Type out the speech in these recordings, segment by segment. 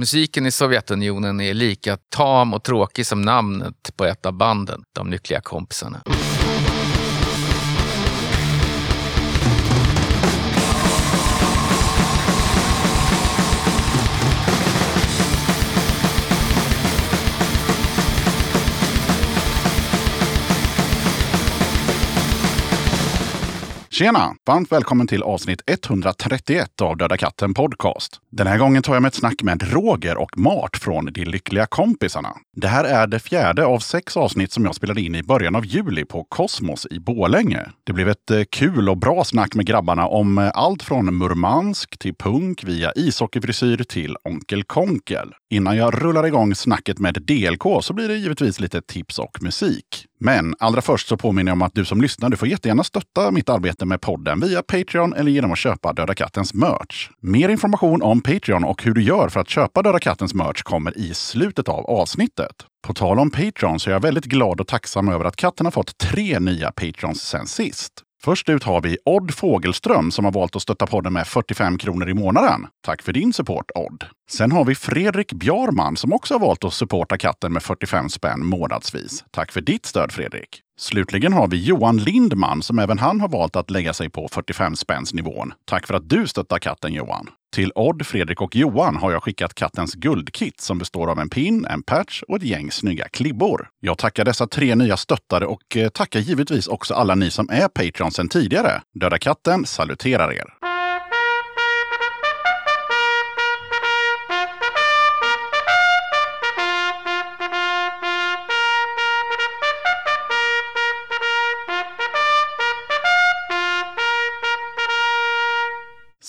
Musiken i Sovjetunionen är lika tam och tråkig som namnet på ett av banden, De Lyckliga Kompisarna. Tjena! Varmt välkommen till avsnitt 131 av Döda katten Podcast. Den här gången tar jag med ett snack med Roger och Mart från De Lyckliga Kompisarna. Det här är det fjärde av sex avsnitt som jag spelade in i början av juli på Kosmos i Bålänge. Det blev ett eh, kul och bra snack med grabbarna om eh, allt från Murmansk till punk via ishockeyfrisyr till Onkel Konkel. Innan jag rullar igång snacket med DLK så blir det givetvis lite tips och musik. Men allra först så påminner jag om att du som lyssnar, du får jättegärna stötta mitt arbete med podden via Patreon eller genom att köpa Döda Kattens merch. Mer information om Patreon och hur du gör för att köpa Döda Kattens merch kommer i slutet av avsnittet. På tal om Patreon så är jag väldigt glad och tacksam över att katten har fått tre nya Patrons sen sist. Först ut har vi Odd Fågelström som har valt att stötta podden med 45 kronor i månaden. Tack för din support Odd! Sen har vi Fredrik Bjarman som också har valt att supporta katten med 45 spänn månadsvis. Tack för ditt stöd Fredrik! Slutligen har vi Johan Lindman som även han har valt att lägga sig på 45 spänns nivån. Tack för att du stöttar katten Johan! Till Odd, Fredrik och Johan har jag skickat kattens guldkit som består av en pin, en patch och ett gäng snygga klibbor. Jag tackar dessa tre nya stöttare och eh, tackar givetvis också alla ni som är Patreon sedan tidigare. Döda katten saluterar er!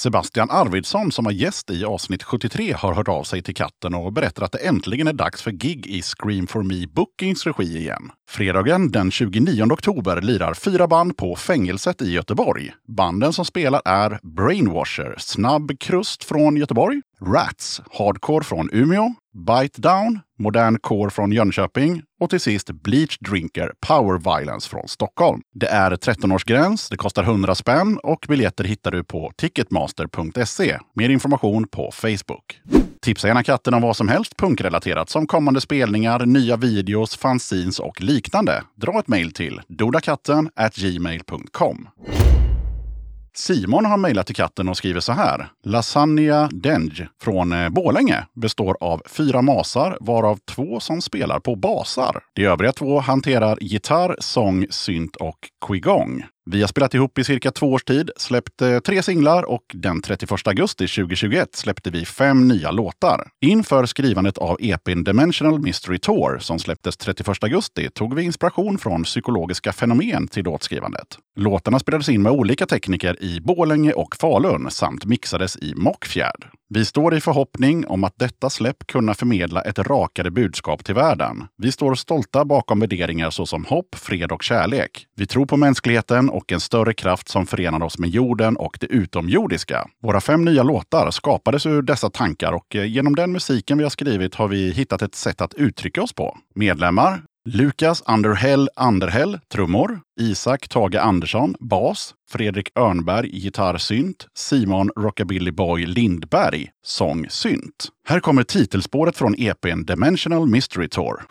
Sebastian Arvidsson som var gäst i avsnitt 73 har hört av sig till katten och berättar att det äntligen är dags för gig i Scream for Me Bookings regi igen. Fredagen den 29 oktober lirar fyra band på Fängelset i Göteborg. Banden som spelar är Brainwasher, Snabb Krust från Göteborg, Rats, Hardcore från Umeå, Bite Down, Modern Core från Jönköping och till sist Bleach Drinker Power Violence från Stockholm. Det är 13-årsgräns, det kostar 100 spänn och biljetter hittar du på ticketmaster.se. Mer information på Facebook. Tipsa gärna katten om vad som helst punkrelaterat som kommande spelningar, nya videos, fanzines och liknande. Dra ett mejl till dodakatten gmail.com. Simon har mejlat till katten och skriver så här. Lasagna Denge från eh, Bålänge består av fyra masar, varav två som spelar på basar. De övriga två hanterar gitarr, sång, synt och qigong. Vi har spelat ihop i cirka två års tid, släppt eh, tre singlar och den 31 augusti 2021 släppte vi fem nya låtar. Inför skrivandet av EPn Dimensional Mystery Tour som släpptes 31 augusti tog vi inspiration från psykologiska fenomen till låtskrivandet. Låtarna spelades in med olika tekniker i Bålänge och Falun samt mixades i Mockfjärd. Vi står i förhoppning om att detta släpp kunna förmedla ett rakare budskap till världen. Vi står stolta bakom värderingar såsom hopp, fred och kärlek. Vi tror på mänskligheten och en större kraft som förenar oss med jorden och det utomjordiska. Våra fem nya låtar skapades ur dessa tankar och eh, genom den musiken vi har skrivit har vi hittat ett sätt att uttrycka oss på. Medlemmar Lukas Underhäll Anderhäll, trummor. Isak Tage Andersson, bas. Fredrik Örnberg, gitarrsynt. Simon Rockabilly Boy Lindberg, sång synt. Här kommer titelspåret från EPn Dimensional Mystery Tour.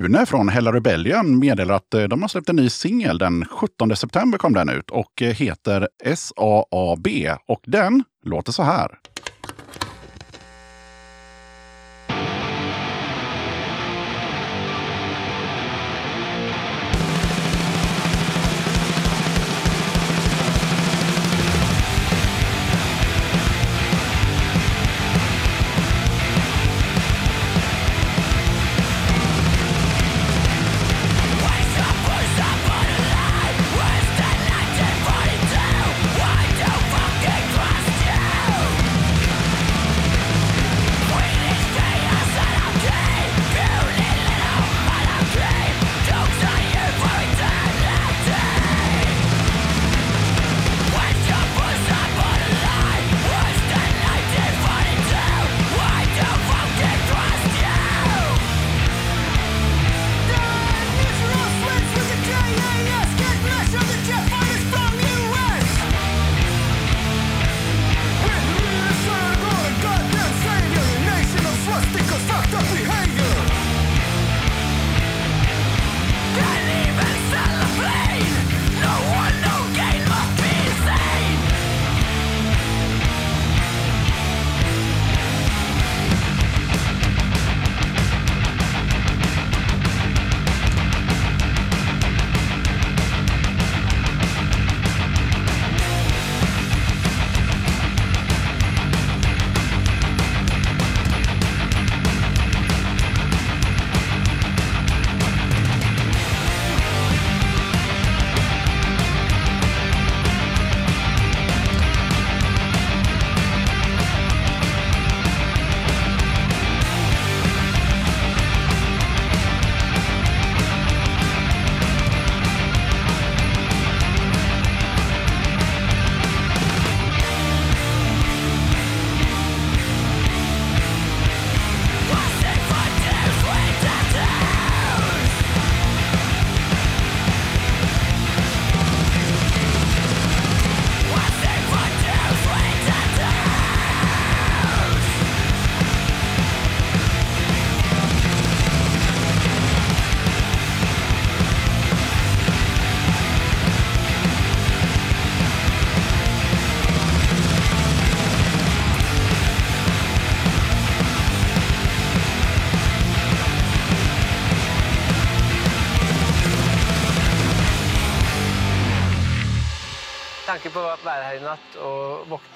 Rune från Hella Rebellion meddelar att eh, de har släppt en ny singel. Den 17 september kom den ut och eh, heter SAAB. Och den låter så här.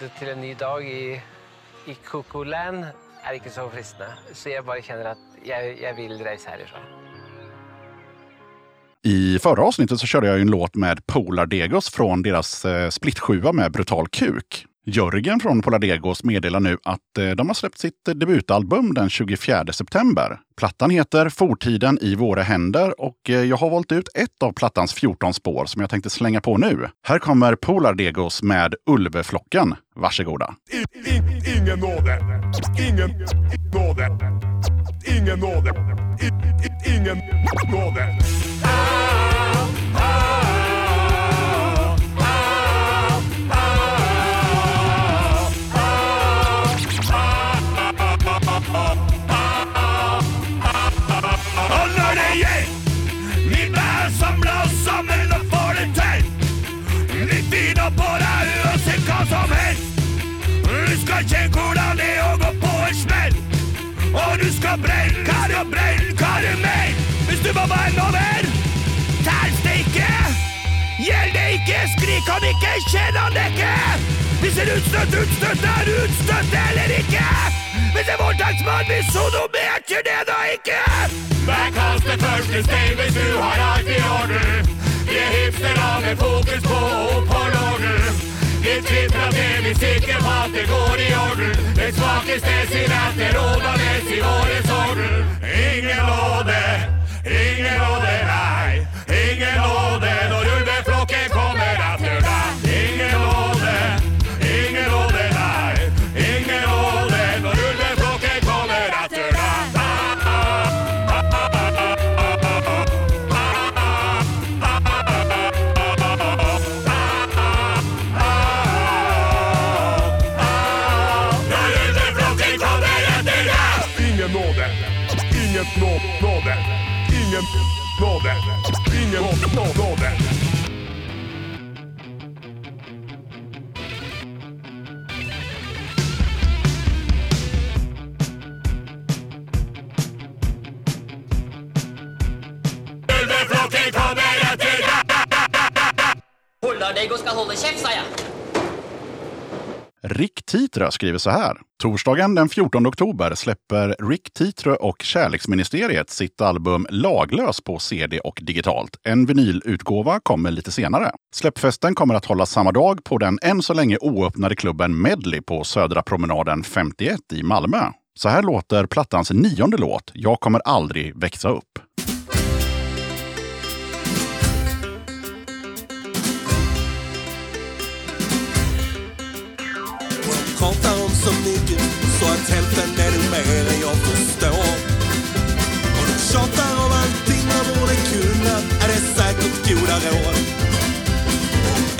Og våkne til en ny dag i, i Coco-land er ikke så fristende. Så jeg bare kjenner at jeg, jeg vil reise herifra. I förra avsnittet så körde jag en låt med Polar Degos från deras eh, splittsjua med Brutal Kuk. Jörgen från Polar Degos meddelar nu att eh, de har släppt sitt debutalbum den 24 september. Plattan heter Fortiden i våra händer och eh, jag har valt ut ett av plattans 14 spår som jag tänkte slänga på nu. Här kommer Polar Degos med Ulveflocken. Varsågoda. In, in, ingen nåde. Ingen nåde. Ingen nåde. in, ingen nåde. Ah! Må være over, telles det ikke. Gjelder det ikke, skrik han ikke, Kjenn han det ikke. Hvis en utstøtt utstøtt er utstøtt eller ikke. Hvis en voldtektsmann blir sodomert, gjør det da ikke. Vær kast det første stein hvis du har alt i orden. Vi er hipstere med fokus på opphold Vi tvitrer til vi sikre på at det går i orden. Det svakeste sin det rådende i årets orden. Ingen nåde, ingen nåde, nej! Ingen nåde då ulveflokken kommer att deg. Ingen nåde, ingen nåde, nej! Ingen nåde då ulveflokken kommer etter deg. Når ulveflokken kommer etter deg! Ingen nåde, inget nå nåde, ingen nådde. Ingen nådde. Ulveflocken kommer att döda Hold deg og skal holde kjeft, sa jeg. Rick Titrö skriver så här. Torsdagen den 14 oktober släpper Rick Titrö och Kärleksministeriet sitt album Laglös på CD och digitalt. En vinylutgåva kommer lite senare. Släppfesten kommer att hållas samma dag på den än så länge oöppnade klubben Medley på Södra promenaden 51 i Malmö. Så här låter plattans nionde låt, Jag kommer aldrig växa upp. Så mycket så att hälften är nog mer än jag förstår. Och de tjatar om allting man borde kunna, är det säkert goda råd.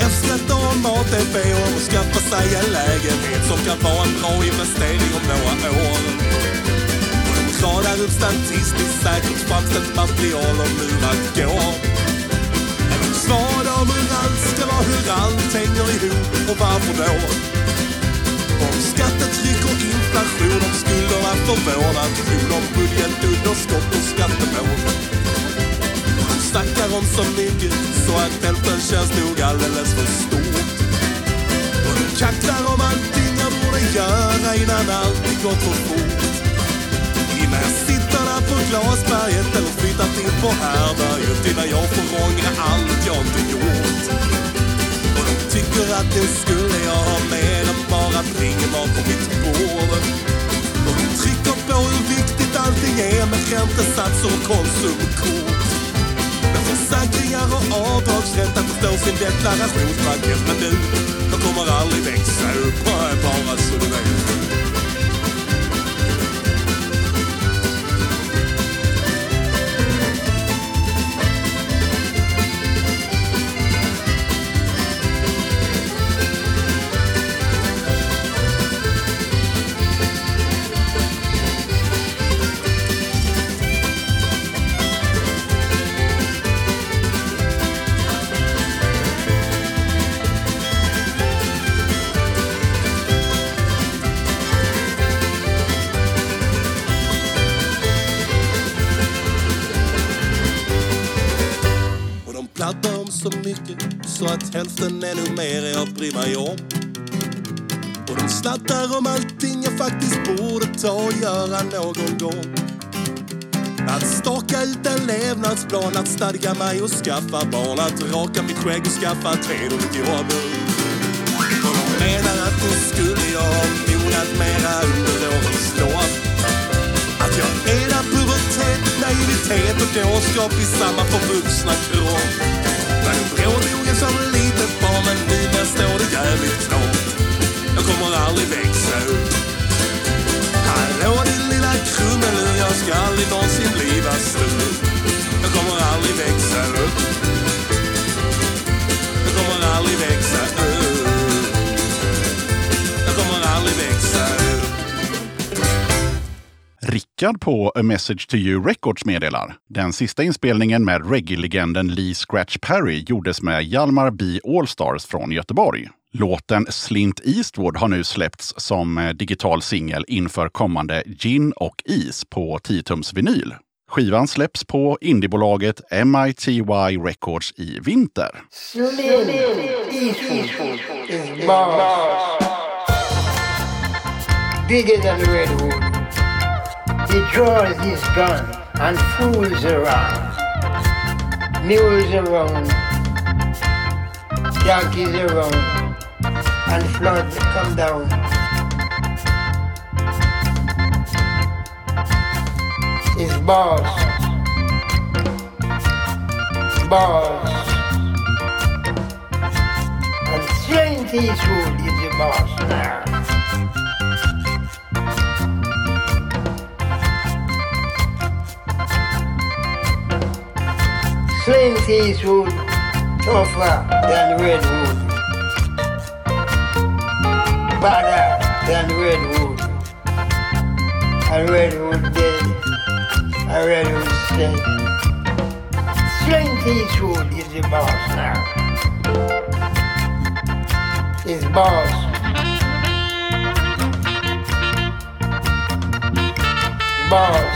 F-skatt och mat-tv och att skaffa sig en lägenhet som kan vara en bra investering om några år. Och de radar upp statistiskt säkert framställt material om hur allt går. Är de svar om hur allt ska vara, hur allt hänger ihop och varför då? Om och inflation, om skulderna för vår nation, om budgetunderskott och skattemål. De snackar om så mycket så att hälften känns nog alldeles för stort. Och de kacklar om allting jag borde göra innan allt gått för fort. Innan jag sitter där på Glasberget eller flyttat in på härberget innan jag får ångra allt jag inte gjort. Tycker att nu skulle jag ha mer än bara pengar på mitt bord. Och de trycker på hur viktigt allting är med räntesatser och konsumkort. Med försäkringar och avdragsrätt att förstå sin deklarationsblankett. Men du, jag kommer aldrig växa upp, bara så du vet. Så att hälften är nog mer jag bryr mig om. Och de snattar om allting jag faktiskt borde ta och göra någon gång. Att staka ut en levnadsplan, att stadga mig och skaffa barn, att raka mitt skägg och skaffa ett hederligt jobb. Och de menar att då skulle jag ha mognat mera under årens lopp. Att jag är där pubertet, naivitet och dårskap i samma förvuxna kropp en men nu står det jävligt klart. Jag kommer aldrig växa upp. Hallå din lilla krummel jag ska aldrig någonsin bliva stor. Jag kommer aldrig växa upp. Jag kommer aldrig växa upp. Jag kommer aldrig växa upp. Rickard på A Message to You Records meddelar. Den sista inspelningen med reggae-legenden Lee Scratch Perry gjordes med Hjalmar B. Allstars från Göteborg. Låten Slint Eastwood har nu släppts som eh, digital singel inför kommande Gin och Is på 10-tums vinyl. Skivan släpps på indiebolaget MITY Records i vinter. Slint Eastwood is boss. He draws his gun and fools around. Mules around. Yankees around. And floods come down. His boss. Boss. And Slint Eastwood is the boss now. Slint Eastwood tougher than Redwood. Badder than Redwood. And Redwood dead. I read it was Slint. Slint Eastwood is the boss now. He's boss. Boss.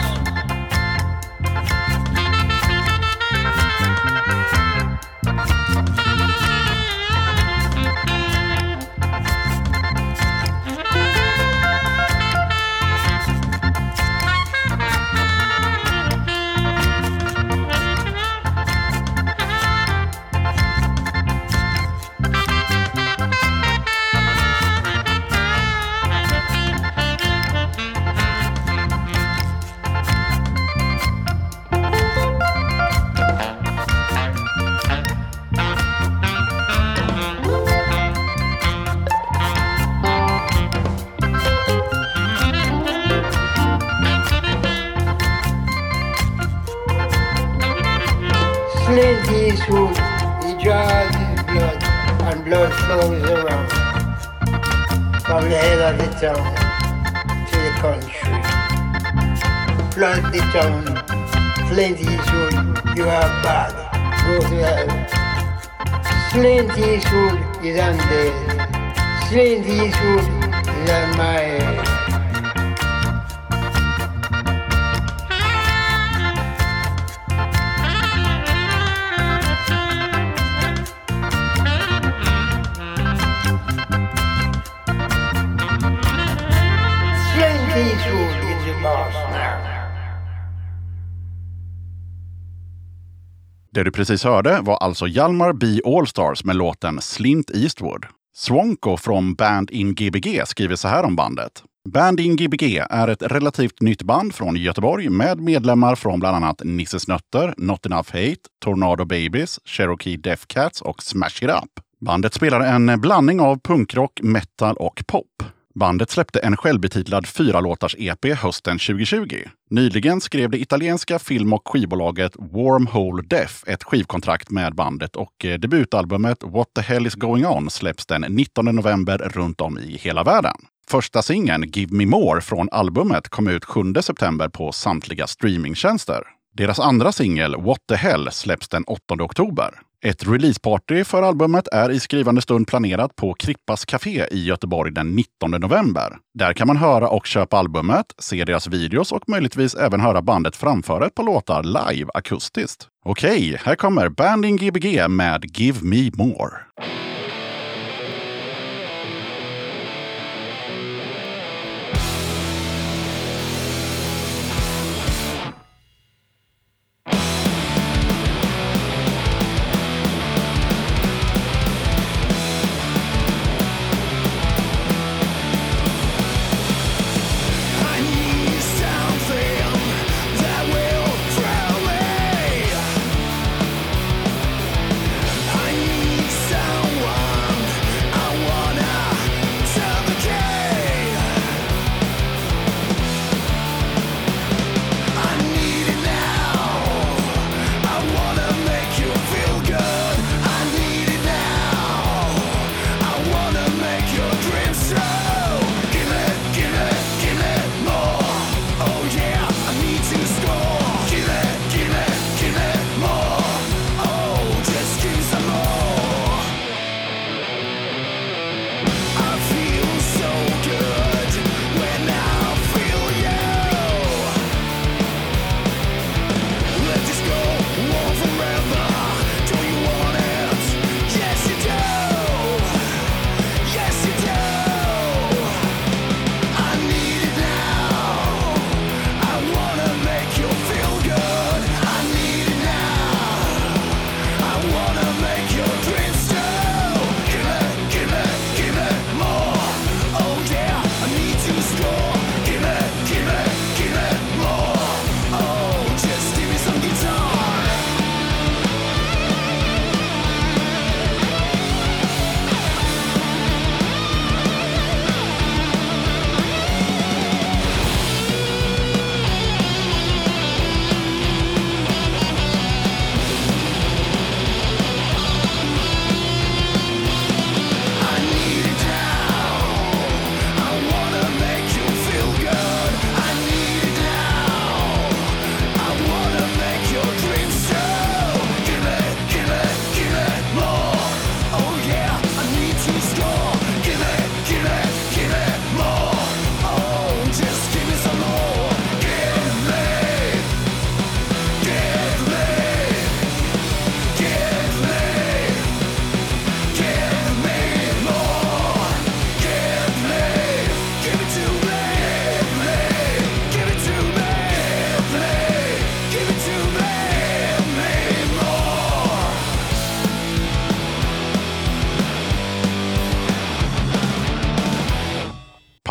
Det du precis hörde var alltså Hjalmar B. Allstars med låten Slint Eastwood. Swonko från Band in Gbg skriver så här om bandet. Band in Gbg är ett relativt nytt band från Göteborg med medlemmar från bland annat Nisse Snötter, Not Enough Hate, Tornado Babies, Cherokee Death Cats och Smash It Up. Bandet spelar en blandning av punkrock, metal och pop. Bandet släppte en självbetitlad fyralåtars-EP hösten 2020. Nyligen skrev det italienska film och skivbolaget Wormhole Death ett skivkontrakt med bandet och eh, debutalbumet What the hell is going on släpps den 19 november runt om i hela världen. Första singeln Give Me More från albumet kom ut 7 september på samtliga streamingtjänster. Deras andra singel What the hell släpps den 8 oktober. Ett releaseparty för albumet är i skrivande stund planerat på Krippas Café i Göteborg den 19 november. Där kan man höra och köpa albumet, se deras videos och möjligtvis även höra bandet framföra ett par låtar live akustiskt. Okej, här kommer Banding Gbg med Give Me More.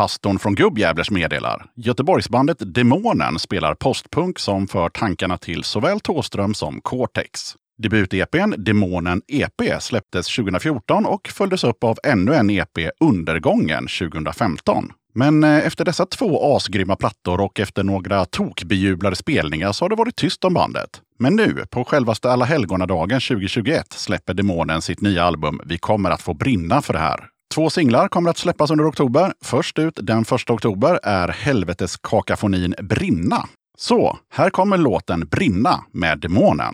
Pastorn från Gubbjävlers meddelar. Göteborgsbandet Demonen spelar postpunk som för tankarna till såväl Tåström som Cortex. Debut-EPn Demonen EP släpptes 2014 och följdes upp av ännu en EP, Undergången, 2015. Men eh, efter dessa två asgrymma plattor och efter några tokbejublade spelningar så har det varit tyst om bandet. Men nu, på självaste Alla helgonadagen 2021, släpper Demonen sitt nya album Vi kommer att få brinna för det här. Två singlar kommer att släppas under oktober. Först ut den 1 oktober är helveteskakafonin Brinna. Så, här kommer låten Brinna med Demonen.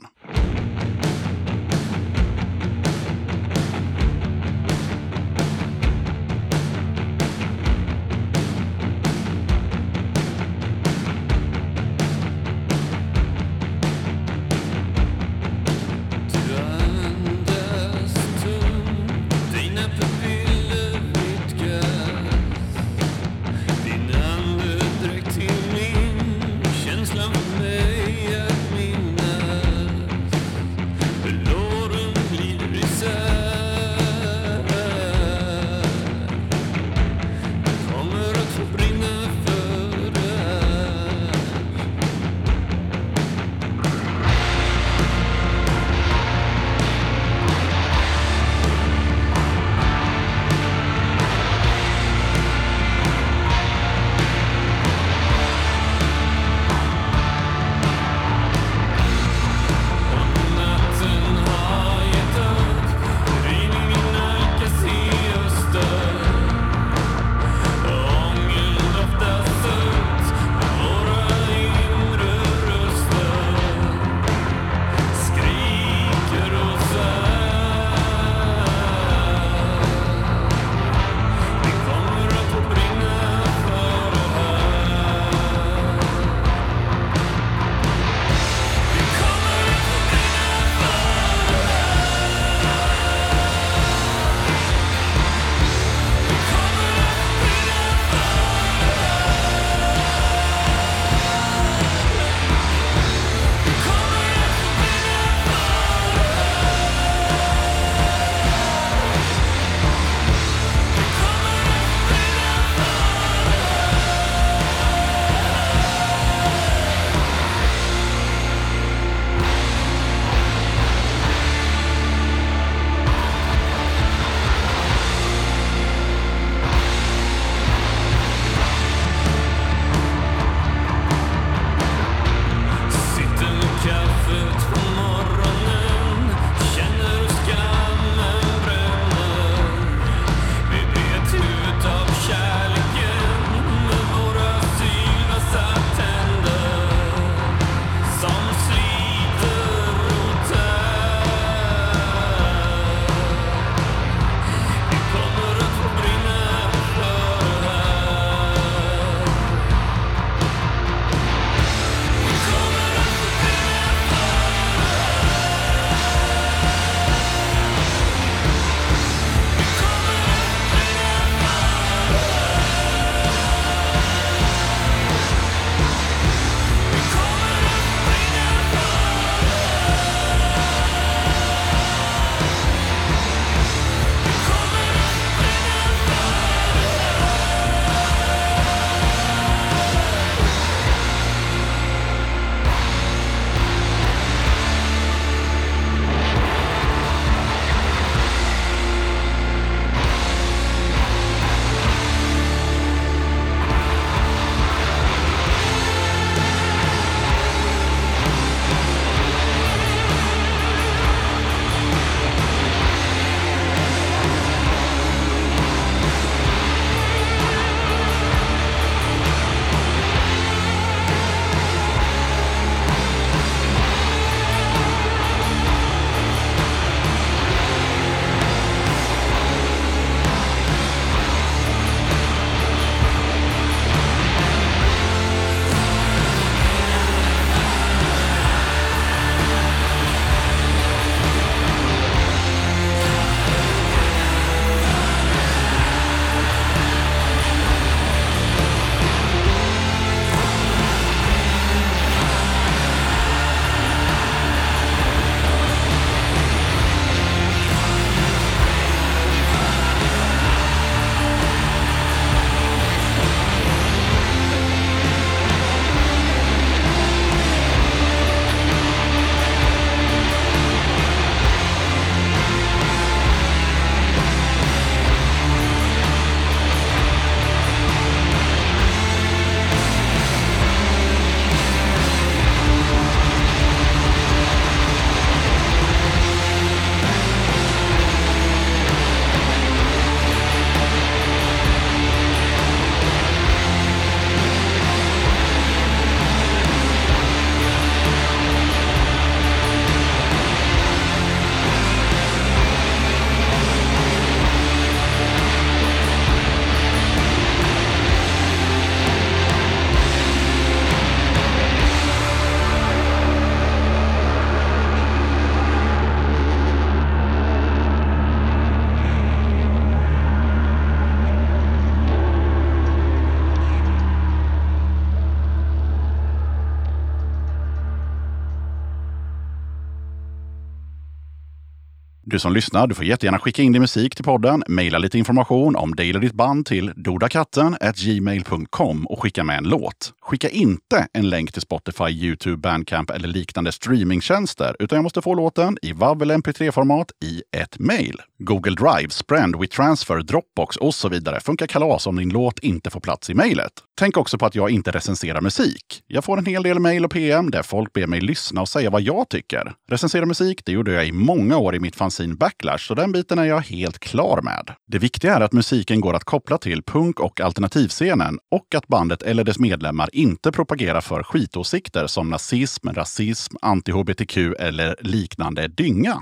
Du som lyssnar, du får jättegärna skicka in din musik till podden, mejla lite information om dig eller ditt band till dodakatten gmail.com och skicka med en låt. Skicka inte en länk till Spotify, YouTube, Bandcamp eller liknande streamingtjänster, utan jag måste få låten i WAV eller MP3-format i ett mejl. Google Drive, Sprend, WeTransfer, Dropbox och så vidare funkar kalas om din låt inte får plats i mejlet. Tänk också på att jag inte recenserar musik. Jag får en hel del mejl och PM där folk ber mig lyssna och säga vad jag tycker. Recensera musik, det gjorde jag i många år i mitt fanzine Backlash, så den biten är jag helt klar med. Det viktiga är att musiken går att koppla till punk och alternativscenen och att bandet eller dess medlemmar inte propagera för skitåsikter som nazism, rasism, anti-hbtq eller liknande dynga.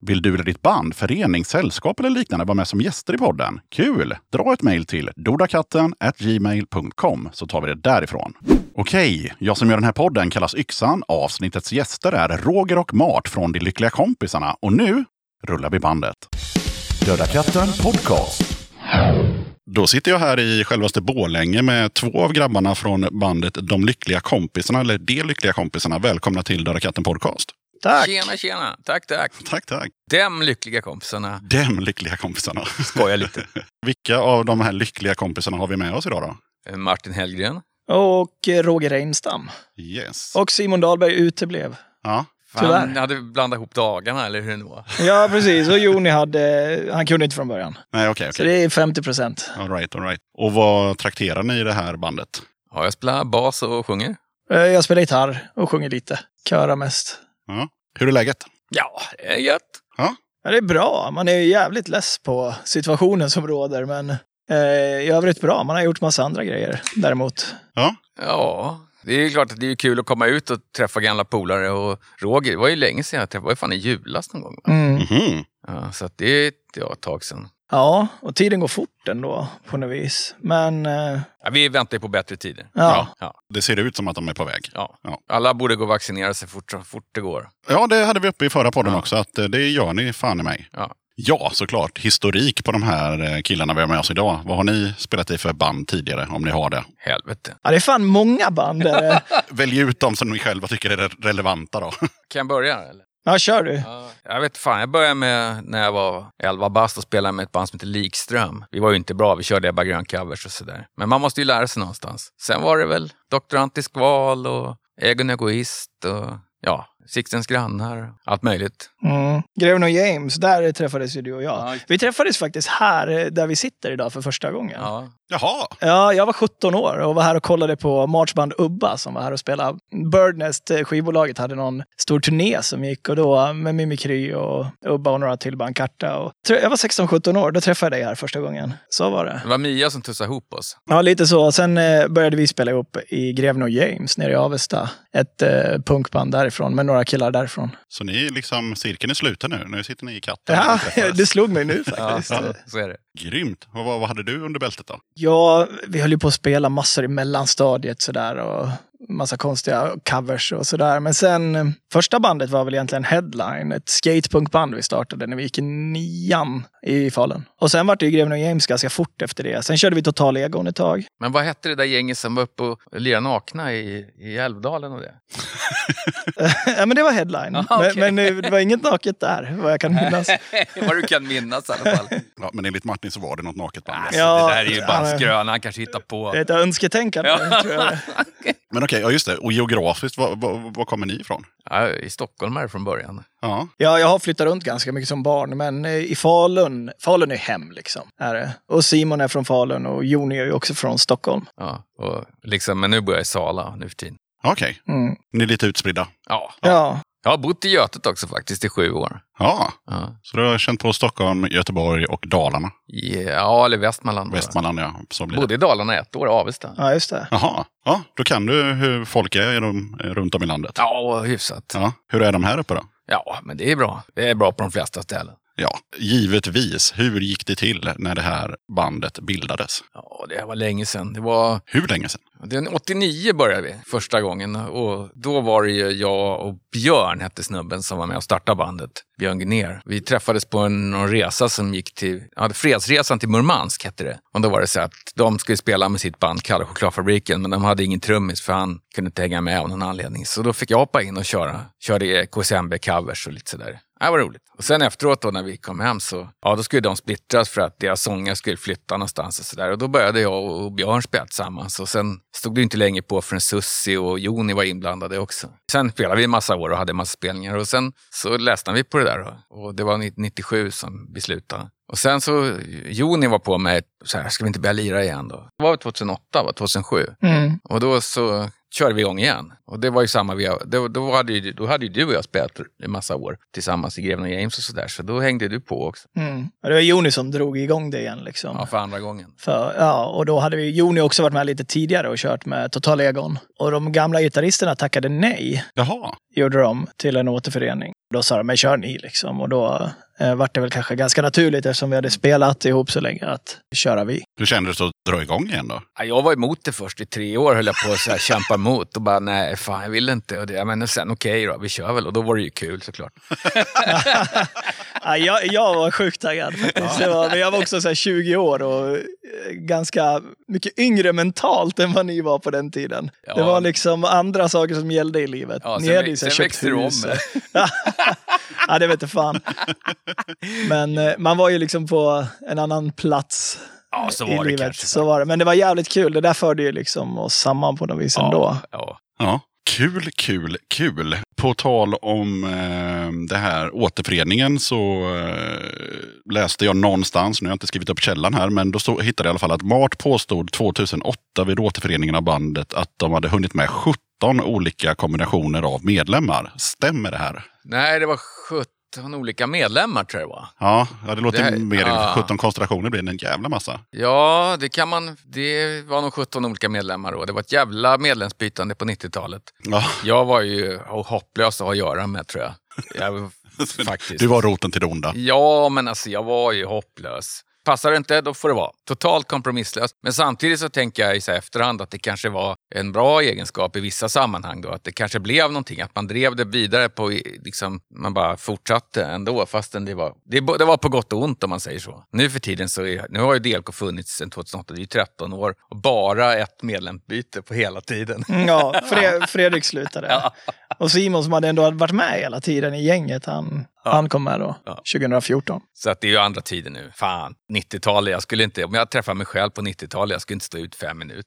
Vill du eller ditt band, förening, sällskap eller liknande vara med som gäster i podden? Kul! Dra ett mejl till dodakatten gmail.com så tar vi det därifrån. Okej, jag som gör den här podden kallas Yxan. Avsnittets gäster är Roger och Mart från De Lyckliga Kompisarna. Och nu rullar vi bandet. Döda katten podcast. Då sitter jag här i självaste Bålänge med två av grabbarna från bandet De Lyckliga Kompisarna, eller De Lyckliga Kompisarna. Välkomna till Döda katten podcast. Tack! Tjena, tjena. Tack, tack. Tack, tack. Dem lyckliga kompisarna. Dem lyckliga kompisarna. Skojar lite. Vilka av de här lyckliga kompisarna har vi med oss idag då? Eh, Martin Hellgren. Och eh, Roger Reinstam. Yes. Och Simon Dahlberg uteblev. Ja, Tyvärr. Han hade blandat ihop dagarna, eller hur det nu var. Ja, precis. Och Joni hade... Han kunde inte från början. nej okej. Så okej. det är 50 procent. All right, all right. Och vad trakterar ni i det här bandet? Ja, jag spelar bas och sjunger. Eh, Jag spelar gitarr och sjunger lite. Körar mest. Ja. Hur är läget? Ja, det är gött. Ja, det är bra. Man är ju jävligt less på situationen som råder, men eh, i övrigt bra. Man har gjort massa andra grejer däremot. Ja, Ja, det är ju klart att det är kul att komma ut och träffa gamla polare. Och Roger, det var ju länge sedan jag träffade, det var ju fan i julas någon gång. va? Mm. Mhm. Ja, så att det är ja, ett tag sedan. Ja, och tiden går fort ändå på något vis. Men eh, Ja, vi väntar ju på bättre tider. ja, Ja, det ser ut som att de är på väg. ja. Ja. Alla borde gå och vaccinera sig fort, så fort det går. Ja, det hade vi uppe i förra podden Ja. också, att eh, det gör ni fan i mig. Ja. Ja, såklart. Historik på de här eh, killarna vi har med oss idag. Vad har ni spelat i för band tidigare, om ni har det? Helvete. ja, det är fan många band. där. Välj ut dem som ni själva tycker är re- relevanta då. Kan jag börja? Eller? ja, kör du. Ja, jag vet fan, jag började med när jag var 11 bast och spelade med ett band som heter Likström. Vi var ju inte bra, vi körde Ebba Grön covers och sådär. Men man måste ju lära sig någonstans. Sen var det väl Dr. Antiskval och Egon Egoist och ja, Sixtens grannar, allt möjligt. Mm. Greven och James, där träffades ju du och jag. Ja. Vi träffades faktiskt här, eh, där vi sitter idag för första gången. Ja. Jaha, jag var 17 år och var här och kollade på marchband Ubba som var här och spelade. Birdnest, eh, skivbolaget, hade någon stor turné som gick och då med Mimikry och Ubba och några till band, Karta. Och... Jag var 16-17 år, då träffade jag dig här första gången. Så var det. Det var Mia som tussade ihop oss. Ja, lite så. Sen eh, började vi spela ihop i Greven och James nere i Avesta. Ett eh, punkband därifrån med några killar därifrån. så ni är liksom, cirkeln är sluten nu. Nu sitter ni i katten. Ja, det slog mig nu Ja, faktiskt. så, så är det. Grymt. Och vad, vad hade du under bältet då? Ja, vi höll ju på att spela massor i mellanstadiet sådär och massa konstiga covers och sådär. Men sen, eh, första bandet var väl egentligen Headline, ett skatepunkband vi startade när vi gick i nian i Falun. Och sen var det ju Greven och James ganska fort efter det. Sen körde vi Total Egon ett tag. Men vad hette det där gänget som var uppe och lirade nakna i, i Älvdalen och det? ja, men det var Headline. Ah, okej. men, men eh, det var inget naket där, vad jag kan minnas. vad du kan minnas i alla fall. Ja, men enligt Martin så var det något naket band. Alltså, Ja, det där är ju bara skröna, han kanske hittar på. Det är ett önsketänkande, tror jag. Men okej, ja just det. Och geografiskt, var, var, var kommer ni ifrån? Ja, I Stockholm är det från början. Ja, Ja, jag har flyttat runt ganska mycket som barn, men eh, i Falun, Falun är hem liksom. Är det. Och Simon är från Falun och Joni är ju också från Stockholm. Ja, och liksom, men nu bor jag i Sala nu för tiden. okej. Mm. Ni är lite utspridda. Ja. Ja. Jag har bott i Götet också faktiskt i sju år. Ja, Ja, så du har känt på Stockholm, Göteborg och Dalarna. ja eller Västmanland. Västmanland, ja. Så blir det. Bodde i Dalarna ett år, Avesta. ja, just det. Jaha, ja, då kan du hur folk är i de, runt om i landet. Ja, hyfsat. Ja, hur är de här uppe då? Ja, men det är bra. Det är bra på de flesta ställen. Ja, givetvis. Hur gick det till när det här bandet bildades? Ja, det var länge sedan. Det var Hur länge sedan? Den 89 började vi första gången och då var det ju jag och Björn hette snubben som var med och startade bandet. Björn Gner. Vi träffades på en någon resa som gick till, ja, Fredsresan till Murmansk hette det. Och då var det så att de skulle spela med sitt band Kalle Chokladfabriken men de hade ingen trummis för han kunde inte hänga med av någon anledning. Så då fick jag hoppa in och köra. Körde KSMB covers och lite sådär. Det var roligt. Och sen efteråt då när vi kom hem så, ja då skulle de splittras för att deras sånger skulle flytta någonstans och sådär. Och då började jag och Björn spela tillsammans. Och sen stod det inte länge på förrän Sussi och Joni var inblandade också. Sen spelade vi en massa år och hade en massa spelningar. Och sen så läste vi på det där. Och det var 97 som vi slutade. Och sen så, Joni var på mig, så här, ska vi inte börja lira igen då? Det var 2008, va? 2007. Mm. Och då så körde vi igång igen. Och det var ju samma, vi, då, då, hade ju, då hade ju du och jag spelat en massa år tillsammans i Greven och James och sådär. Så då hängde du på också. Mm. Och Det var Joni som drog igång det igen. Liksom. Ja, för andra gången. För, ja, och då hade vi Joni också varit med lite tidigare och kört med Total Egon. Och de gamla gitarristerna tackade nej, Jaha. gjorde de, till en återförening. Då sa de, men kör ni liksom. Och då eh, vart det väl kanske ganska naturligt eftersom vi hade spelat ihop så länge att köra vi. Hur kändes det att dra igång igen då? Ja, jag var emot det först i tre år, höll jag på att så här kämpa emot och bara nej, fan jag vill inte. Och det, ja, men sen okej då, vi kör väl. Och då var det ju kul såklart. Ja, jag, jag var sjukt taggad faktiskt. Det var, men jag var också så här 20 år och eh, ganska mycket yngre mentalt än vad ni var på den tiden. Ja. Det var liksom andra saker som gällde i livet. Ja, ni sen hade ju så sen köpt växte du om ja, det vet jag fan. Men eh, man var ju liksom på en annan plats Ja, så i var det livet. kanske. Så var det. Men det var jävligt kul. Det där förde ju liksom oss samman på något vis ändå. Ja, Ja. Kul, kul, kul. På tal om eh, det här återföreningen så eh, läste jag någonstans, nu har jag inte skrivit upp källan här, men då stod, hittade jag i alla fall att Mart påstod 2008 vid återföreningen av bandet att de hade hunnit med 17 olika kombinationer av medlemmar. Stämmer det här? Nej, det var 17 olika medlemmar tror jag var. Ja, ja det låter Det här- mer ja. 17 konstellationer blir det en jävla massa. Ja, det kan man. Det var nog 17 olika medlemmar då. Det var ett jävla medlemsbytande på 90-talet. Ja, Jag var ju hopplös att ha att göra med tror jag. jag faktiskt. du var roten till det onda. Ja, men alltså jag var ju hopplös. Passar det inte, då får det vara. Totalt kompromisslös. Men samtidigt så tänker jag i så efterhand att det kanske var en bra egenskap i vissa sammanhang då. Att det kanske blev någonting, att man drev det vidare på, liksom, man bara fortsatte ändå fastän det var, det, det var på gott och ont om man säger så. Nu för tiden så är, nu har ju DLK funnits sedan 2008, det är ju 13 år och bara ett medlemsbyte på hela tiden. Mm, Ja, Fre- Fredrik slutade. Och Simon som hade ändå varit med hela tiden i gänget, han, han kom med då, Ja. 2014. Så att det är ju andra tider nu. Fan, 90-talet, jag skulle inte, om jag träffar mig själv på 90-talet, jag skulle inte stå ut fem minuter.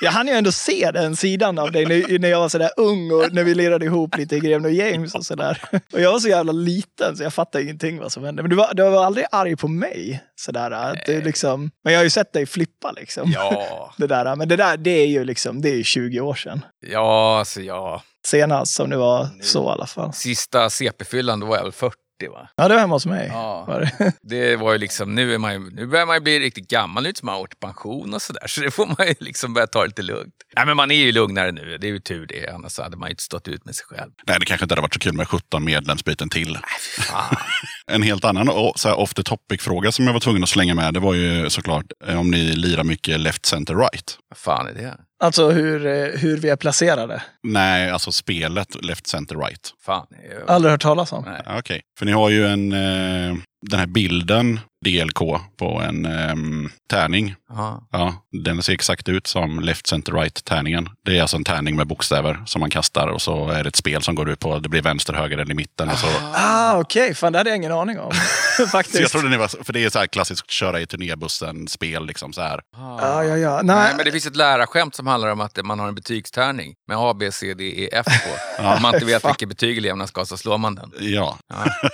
Jag hann ju ändå se den sidan av dig när, när jag var sådär ung och när vi lirade ihop lite i Greven och James och sådär. Och jag var så jävla liten så jag fattade ingenting vad som hände. Men du var, du var aldrig arg på mig. Sådär, att du liksom, men jag har ju sett dig flippa liksom. Ja, Det där, men det där, det är ju liksom, det är ju 20 år sedan. ja, alltså ja. Senast som det var så i alla fall. Sista CP-fyllan, då var jag väl 40 va? Ja, det var hemma hos mig. Ja. Var det. Det var ju liksom, nu, är man ju, nu börjar man ju bli riktigt gammal, nu som man har varit pension och sådär. Så det får man ju liksom börja ta lite lugnt. Nej men man är ju lugnare nu, det är ju tur det. Annars hade man ju inte stått ut med sig själv. Nej, det kanske inte hade varit så kul med 17 medlemsbyten till. Fan. En helt annan så här off the topic-fråga som jag var tvungen att slänga med, det var ju såklart eh, om ni lirar mycket left, center, right. Vad fan är det? Alltså hur, eh, hur vi är placerade. Nej, alltså spelet left, center, right. Fan. jag- Aldrig hört talas om. Nej. Ja, Okej, för ni har ju en, eh, den här bilden, DLK, på en ehm, tärning. Ja. Ja, den ser exakt ut som left, center, right tärningen. Det är alltså en tärning med bokstäver som man kastar och så är det ett spel som går ut på det blir vänster, höger eller i mitten. Och så. Ah, okej. Fan, det hade jag ingen aning om. Faktiskt. Så jag trodde ni var, för det är så här klassiskt köra i turnébussen-spel. Liksom så här. Ja, ja, ja. Nej, Nej, men det finns ett lärarskämt som handlar om att man har en betygstärning med A, B, C, D, E, F på. Om man inte vet vilket betyg eleverna ska ha så slår man den. Ja, Ja.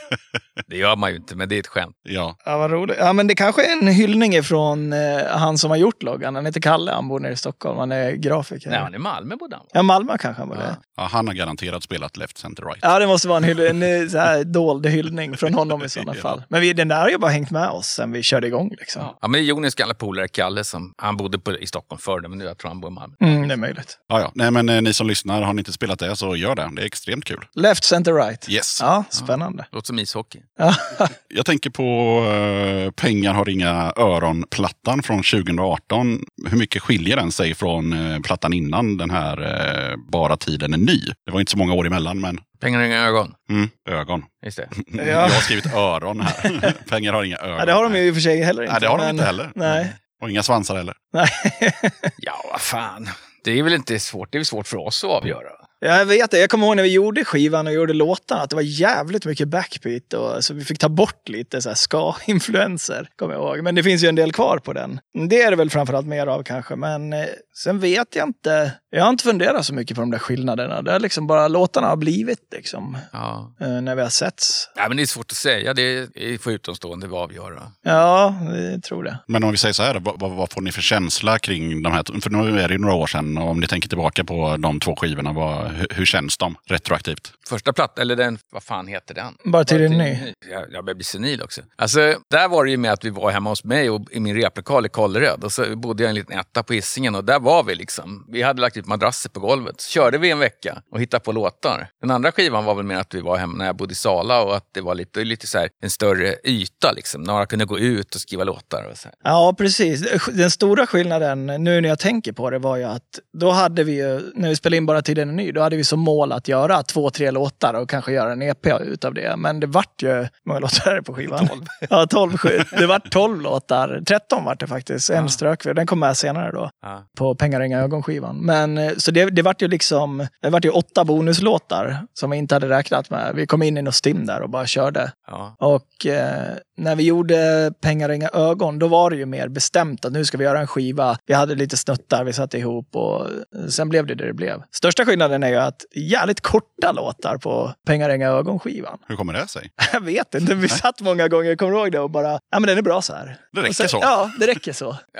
Det gör man ju inte, men det är ett skämt. ja. Ja, vad roligt. Ja, men det kanske är en hyllning ifrån eh, han som har gjort loggan. Han heter Kalle, han bor nere i Stockholm. Han är grafiker. Nej, han är Malmö bodde han. Ja, Malmö kanske han var Ja. ja, han har garanterat spelat left, center, right. Ja, det måste vara en, hyll- en eh, så här dold hyllning från honom i sådana Ja. fall. Men vi, den där har ju bara hängt med oss sen vi körde igång. Liksom. Ja, men det är Jonis gamla polare Kalle som, han bodde på, i Stockholm förr, men nu jag tror han bor i Malmö. Mm, det är möjligt. Ja, ja. Nej, men eh, ni som lyssnar, har ni inte spelat det så gör det. Det är extremt kul. Left, center, right. Yes. Ja, spännande. Låter som ishockey. Ja. Jag tänker på eh, Pengar har inga öron-plattan från 2018. Hur mycket skiljer den sig från eh, plattan innan den här eh, Bara tiden är ny? Det var inte så många år emellan, men Pengar och inga ögon. mm, ögon. Just det. Jag har skrivit öron här. Pengar har inga ögon. ja, det har de ju i och för sig heller inte. Nej, det har de men- inte heller. Nej. Och inga svansar heller. Nej. Ja, vad fan. Det är väl inte svårt. Det är väl svårt för oss att avgöra. Ja, jag vet det. Jag kommer ihåg när vi gjorde skivan och gjorde låtarna att det var jävligt mycket backbeat. Och, så vi fick ta bort lite så ska-influenser, kommer jag ihåg. Men det finns ju en del kvar på den. Det är det väl framförallt mer av kanske. Men eh, sen vet jag inte. Jag har inte funderat så mycket på de där skillnaderna. Det är liksom bara låtarna har blivit liksom. Ja. eh, När vi har setts. ja, men det är svårt att säga. Det är för utomstående att avgöra. Ja, jag tror det. Men om vi säger så här, vad, vad, vad får ni för känsla kring de här? För nu är det ju några år sedan och om ni tänker tillbaka på de två skivorna, vad, hur, hur känns de retroaktivt? Första plattan, eller den, vad fan heter den? Bara till en ny. Jag, jag börjar bli senil också. Alltså, där var det ju med att vi var hemma hos mig och i min replokal i Kållered. Och så bodde jag i en liten etta på Hisingen och där var vi liksom. Vi hade lagt ut madrasser på golvet. Så körde vi en vecka och hittade på låtar. Den andra skivan var väl mer att vi var hemma när jag bodde i Sala och att det var lite, lite så här, en större yta liksom. Några kunde gå ut och skriva låtar och så här. Ja, precis. Den stora skillnaden nu när jag tänker på det var ju att då hade vi ju, när vi spelade in Bara tiden är ny, då hade vi som mål att göra två, tre låtar och kanske göra en EP utav det. Men det vart ju, många låtar är det på skivan? 12. Ja, 12. sju- Det vart 12 låtar. 13 vart det faktiskt. En strök vi. Den kom med senare då. Ja. På Pengar, inga ögon-skivan. Men eh, så det, det vart ju liksom, det vart ju åtta bonuslåtar som vi inte hade räknat med. Vi kom in i något stim där och bara körde. Ja. Och eh, när vi gjorde Pengar inga ögon, då var det ju mer bestämt att nu ska vi göra en skiva. Vi hade lite snuttar vi satte ihop och eh, sen blev det det det blev. Största skillnaden är ju att jävligt korta låtar på Pengar inga ögon-skivan. Hur kommer det sig? Jag vet inte, vi satt många gånger, kommer ihåg det? Och bara, ja men den är bra så här. Det räcker sen, så. Ja, det räcker så.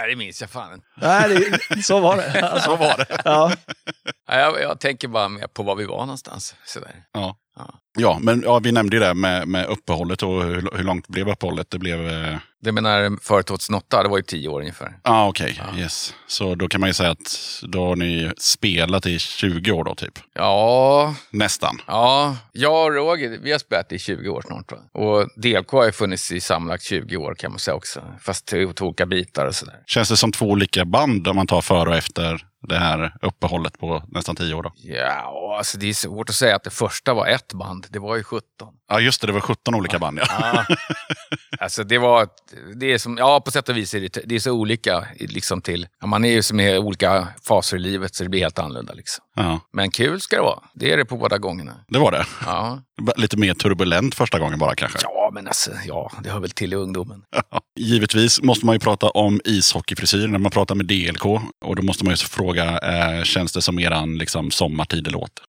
Ja, det minns jag fan. Nej, det, så var det. Alltså, Så var det. ja. Ja, Jag, jag tänker bara mer på var vi var någonstans. Sådär. Ja. Ja. Ja, men ja, vi nämnde ju det med, med uppehållet och hur, hur långt blev uppehållet? Det blev... eh, Det menar före 2008, det var ju tio år ungefär. Ah, okej. Yes. Så då kan man ju säga att då har ni spelat i 20 år då, typ. Ja, Nästan. ja, jag och Roger, vi har spelat i 20 år snart. Va? Och DLK har ju funnits i sammanlagt 20 år kan man säga också. Fast till två olika bitar och sådär. Känns det som två olika band om man tar före och efter det här uppehållet på nästan tio år då? Ja, alltså det är svårt att säga att det första var ett band. Det var ju 17. Ja, just det. Det var 17 olika band, ja. Ja. Alltså det var, det är som, ja på sätt och vis är det, det är så olika liksom till, ja, man är ju som i olika faser i livet så det blir helt annorlunda liksom. ja. Men kul ska det vara. Det är det på båda gångerna. Det var det. Ja, Lite mer turbulent första gången bara kanske. ja men alltså, ja, det hör väl till i ungdomen. Givetvis måste man ju prata om ishockeyfrisyr när man pratar med DLK. Och då måste man ju fråga, eh, känns det som eran liksom, sommartidelåt? Det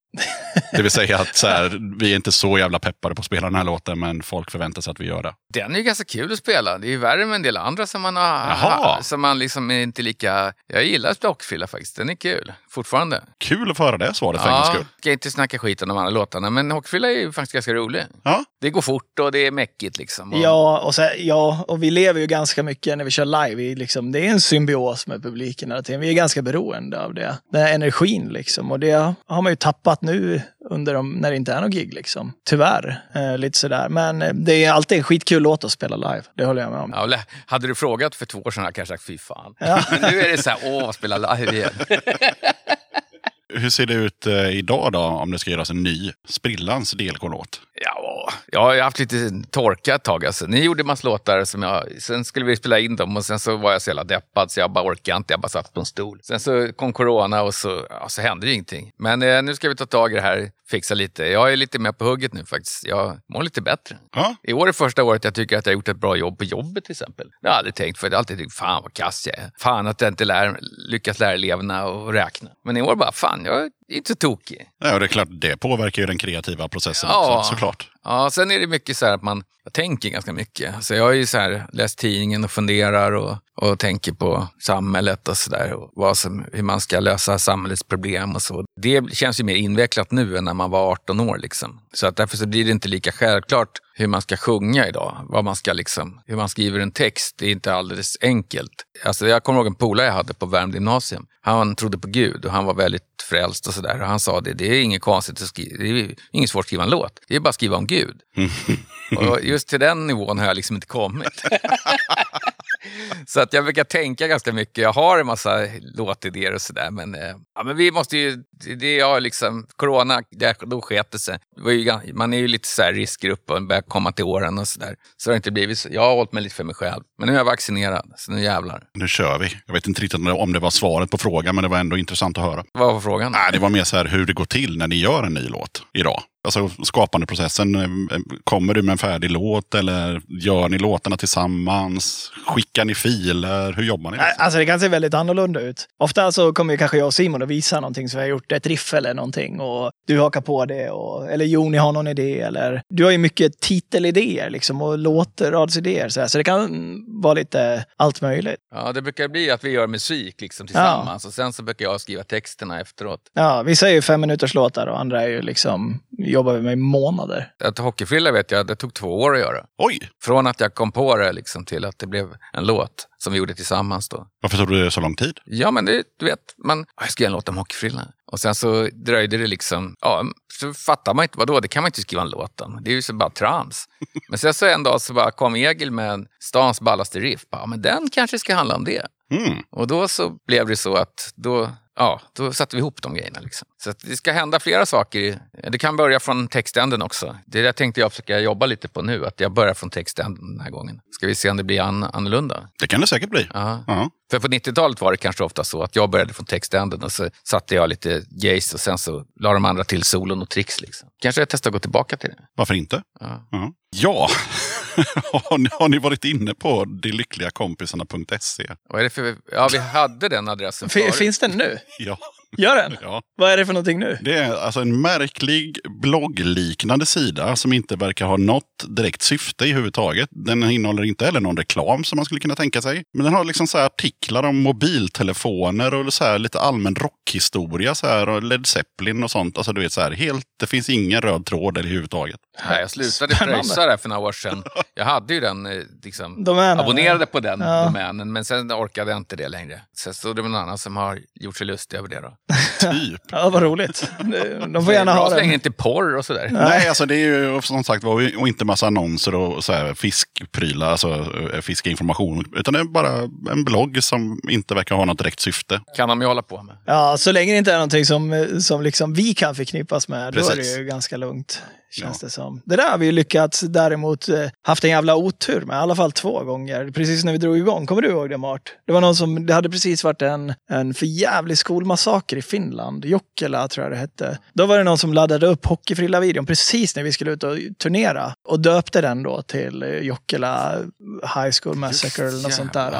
vill säga att så här, vi är inte så jävla peppade på att spela den här låten, men folk förväntar sig att vi gör det. Den är ju ganska kul att spela. Det är ju värre med en del andra som man har... Jaha. Som man liksom är inte lika... Jag gillar Stockfylla faktiskt. Den är kul. Fortfarande. Kul att få höra det svaret för en gångs Ja, skull. ska inte snacka skit om de andra låtarna, men Hockeyfylla är ju faktiskt ganska rolig. Ja. Det går fort och det är mäckigt liksom. Och, Ja och, så, ja, och vi lever ju ganska mycket när vi kör live. Vi liksom, det är en symbios med publiken hela tiden. Vi är ganska beroende av det. Den här energin liksom. Och det har man ju tappat nu under de, när det inte är någon gig liksom. Tyvärr. Eh, lite sådär. Men eh, det är alltid en skitkul låt att spela live. Det håller jag med om. Ja, hade du frågat för två år sedan hade jag kanske sagt fy fan. Ja. Men nu är det så här, åh, spela live igen. Hur ser det ut eh, idag då, om det ska göras en ny sprillans DLK-låt? Ja, jag har haft lite torka ett tag. Alltså. Ni gjorde massa låtar som jag... Sen skulle vi spela in dem och sen så var jag så jävla deppad så jag bara orkade inte. Jag bara satt på en stol. Sen så kom corona och så, ja, så hände det ingenting. Men eh, nu ska vi ta tag i det här, fixa lite. Jag är lite mer på hugget nu faktiskt. Jag mår lite bättre. Ja, I år är första året jag tycker att jag har gjort ett bra jobb på jobbet till exempel. Det har jag aldrig tänkt för. Jag har alltid tänkt, fan vad kass jag är. Fan att jag inte lär, lyckas lära eleverna att räkna. Men i år bara, fan jag inte tokig. ja och det är klart, det påverkar ju den kreativa processen Ja. också, såklart. Ja, sen är det mycket så här att man jag tänker ganska mycket. Så jag har ju så här läst tidningen och funderar och, och tänker på samhället och sådär. Och vad som, hur man ska lösa samhällets problem och så. Det känns ju mer invecklat nu än när man var 18 år. Liksom. Så att därför så blir det inte lika självklart hur man ska sjunga idag. Vad man ska liksom, hur man skriver en text. Det är inte alldeles enkelt. Alltså jag kommer ihåg en polare jag hade på Värmdö gymnasium. Han trodde på Gud och han var väldigt frälst och sådär. Och han sa det, det är inget konstigt att skriva, det är inget svårt att skriva en låt. Det är bara att skriva om Gud. Och just till den nivån har jag liksom inte kommit. Så att jag brukar tänka ganska mycket. Jag har en massa låtidéer och sådär. Men, eh, ja, men vi måste ju... Det jag liksom... Corona, det, då sket det sig. Man är ju lite så här riskgrupp och börjar komma till åren och sådär. Så det har inte blivit så. Jag har hållit mig lite för mig själv. Men nu är jag vaccinerad, så nu jävlar. Nu kör vi. Jag vet inte riktigt om det var svaret på frågan, men det var ändå intressant att höra. Vad var frågan? Nej, det var mer så här hur det går till när ni gör en ny låt idag. Alltså skapandeprocessen. eh, Kommer du med en färdig låt eller gör ni låtarna tillsammans? Skickar ni filer? Hur jobbar ni? Liksom? Alltså det kan se väldigt annorlunda ut. Ofta så kommer ju kanske jag och Simon och visar någonting som vi har gjort, ett riff eller någonting. Och du hakar på det. Och, eller Joni har någon idé. Eller, du har ju mycket titelidéer liksom, och låtradsidéer. Så, här. så det kan vara lite allt möjligt. Ja, det brukar bli att vi gör musik liksom tillsammans och sen så brukar jag skriva texterna efteråt. Ja, vissa är ju fem minuters låtar och andra är ju liksom, jobbar vi med i månader. Att hockeyfrilla vet jag, det tog två år att göra. Oj! Från att jag kom på det liksom till att det blev en låt som vi gjorde tillsammans då. Varför tog det så lång tid? Ja, men det, du vet, man, jag ska göra en låt om hockeyfrillan. Och sen så dröjde det liksom, ja, så fattar man inte, vadå, det kan man inte skriva en låt om. Det är ju så bara trams. Men sen så en dag så bara kom Egil med en stans ballaste riff. Ja, men den kanske ska handla om det. Mm. Och då så blev det så att då, ja, då satte vi ihop de grejerna. Liksom. Så det ska hända flera saker. Det kan börja från textänden också. Det där tänkte jag försöka jobba lite på nu, att jag börjar från textänden den här gången. Ska vi se om det blir an annorlunda? Det kan det säkert bli. Ja. Ja. För på 90-talet var det kanske ofta så att jag började från textänden och så satte jag lite gays och sen så la de andra till solon och tricks. Liksom. Kanske jag testar att gå tillbaka till det. Varför inte? Ja. Ja. har, ni, har ni varit inne på delyckligakompisarna.se? Vad är det för... Ja, vi hade den adressen förut. Finns den nu? Ja. Gör den? ja. Vad är det för någonting nu? Det är alltså en märklig bloggliknande sida som inte verkar ha något direkt syfte i huvudtaget. Den innehåller inte heller någon reklam som man skulle kunna tänka sig. Men den har liksom så här artiklar om mobiltelefoner och så här lite allmän rockhistoria så här, och Led Zeppelin och sånt. Alltså du vet så här, helt, det finns ingen röd tråd överhuvudtaget. Nej, jag slutade pröjsa där för några år sedan. Jag hade ju den, eh, liksom, Domänen, abonnerade på den Ja. domänen, men sen orkade jag inte det längre. Sen är det någon annan som har gjort sig lustig över det då. Typ. Ja, vad roligt. De Det får är gärna ha den. inte porr och sådär. Nej, alltså det är ju som sagt var och inte massa annonser och så här fiskprylar, alltså eh, fiskinformation. Utan det är bara en blogg som inte verkar ha något direkt syfte. Kan de ju hålla på med. Ja, så länge det inte är någonting som, som liksom vi kan förknippas med, då är det Precis. ju ganska lugnt. Känns Ja. det som. Det där har vi ju lyckats däremot eh, haft en jävla otur med, i alla fall två gånger. Precis när vi drog igång, kommer du ihåg det Mart? Det var någon som, det hade precis varit en, en förjävlig skolmassaker i Finland, Jokkela tror jag det hette. Då var det någon som laddade upp Hockeyfrilla-videon precis när vi skulle ut och turnera och döpte den då till eh, Jokkela High School Massacre eller något sånt där.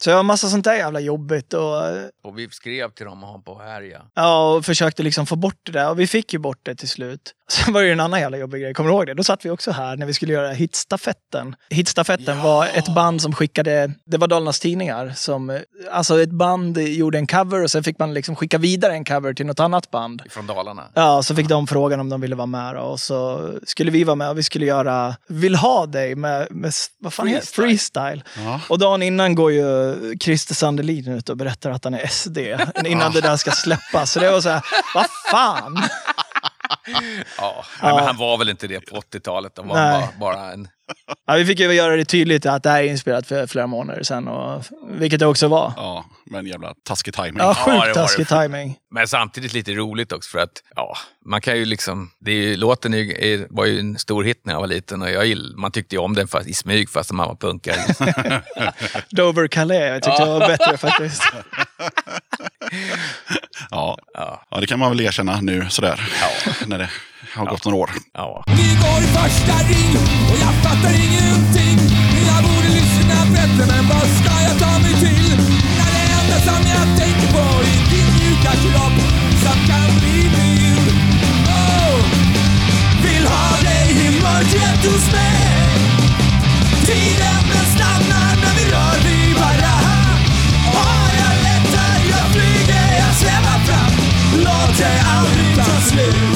Så jag har massa sånt där jävla jobbigt och eh, Och vi skrev till dem och han på här ja. Ja, och försökte liksom få bort det där. Och vi fick ju bort det till slut. Sen var det ju en annan jävla jobbig grej. Kommer du ihåg det? Då satt vi också här när vi skulle göra Hitstafetten. Hitstafetten var ett band som skickade, det var Dalarnas Tidningar som, alltså ett band gjorde en cover och sen fick man liksom skicka vidare en cover till något annat band. Från Dalarna. Ja, så fick de frågan om de ville vara med och så skulle vi vara med och vi skulle göra Vill ha dig med, med vad fan heter? Freestyle. freestyle. Ja. Och dagen innan går ju Christer Sandelin ut och berättar att han är SD innan det där ska släppas. Så det var så här, vad fan? Ja, Nej, men han var väl inte det på 80-talet. De var Nej. bara, bara en... Ja, vi fick ju göra det tydligt att det här är inspelat för flera månader sedan, och, vilket det också var. Ja, men jävla taskig timing. Ja, Ja, det sjukt det. taskig timing. Men samtidigt lite roligt också för att, ja, man kan ju liksom, det är ju, låten är, ju- är, var ju en stor hit när jag var liten och jag, gill- man tyckte ju om den fast, i smyg fast man var punkare. Dover Calais, jag tyckte det var bättre faktiskt. Ja. Ja. ja, det kan man väl erkänna nu sådär. När det har gått några år. Ja. Vi går i första ring och jag fattar ingenting. Jag borde lyssna bättre men vad ska jag ta mig till? När det enda som jag tänker på är din mjuka kropp som kan bli min. Oh, Vill ha dig i mörkret hos mig. Tiden den stannar när vi rör vid varann Har jag lättar, jag flyger, jag svävar fram. Låt det aldrig ta slut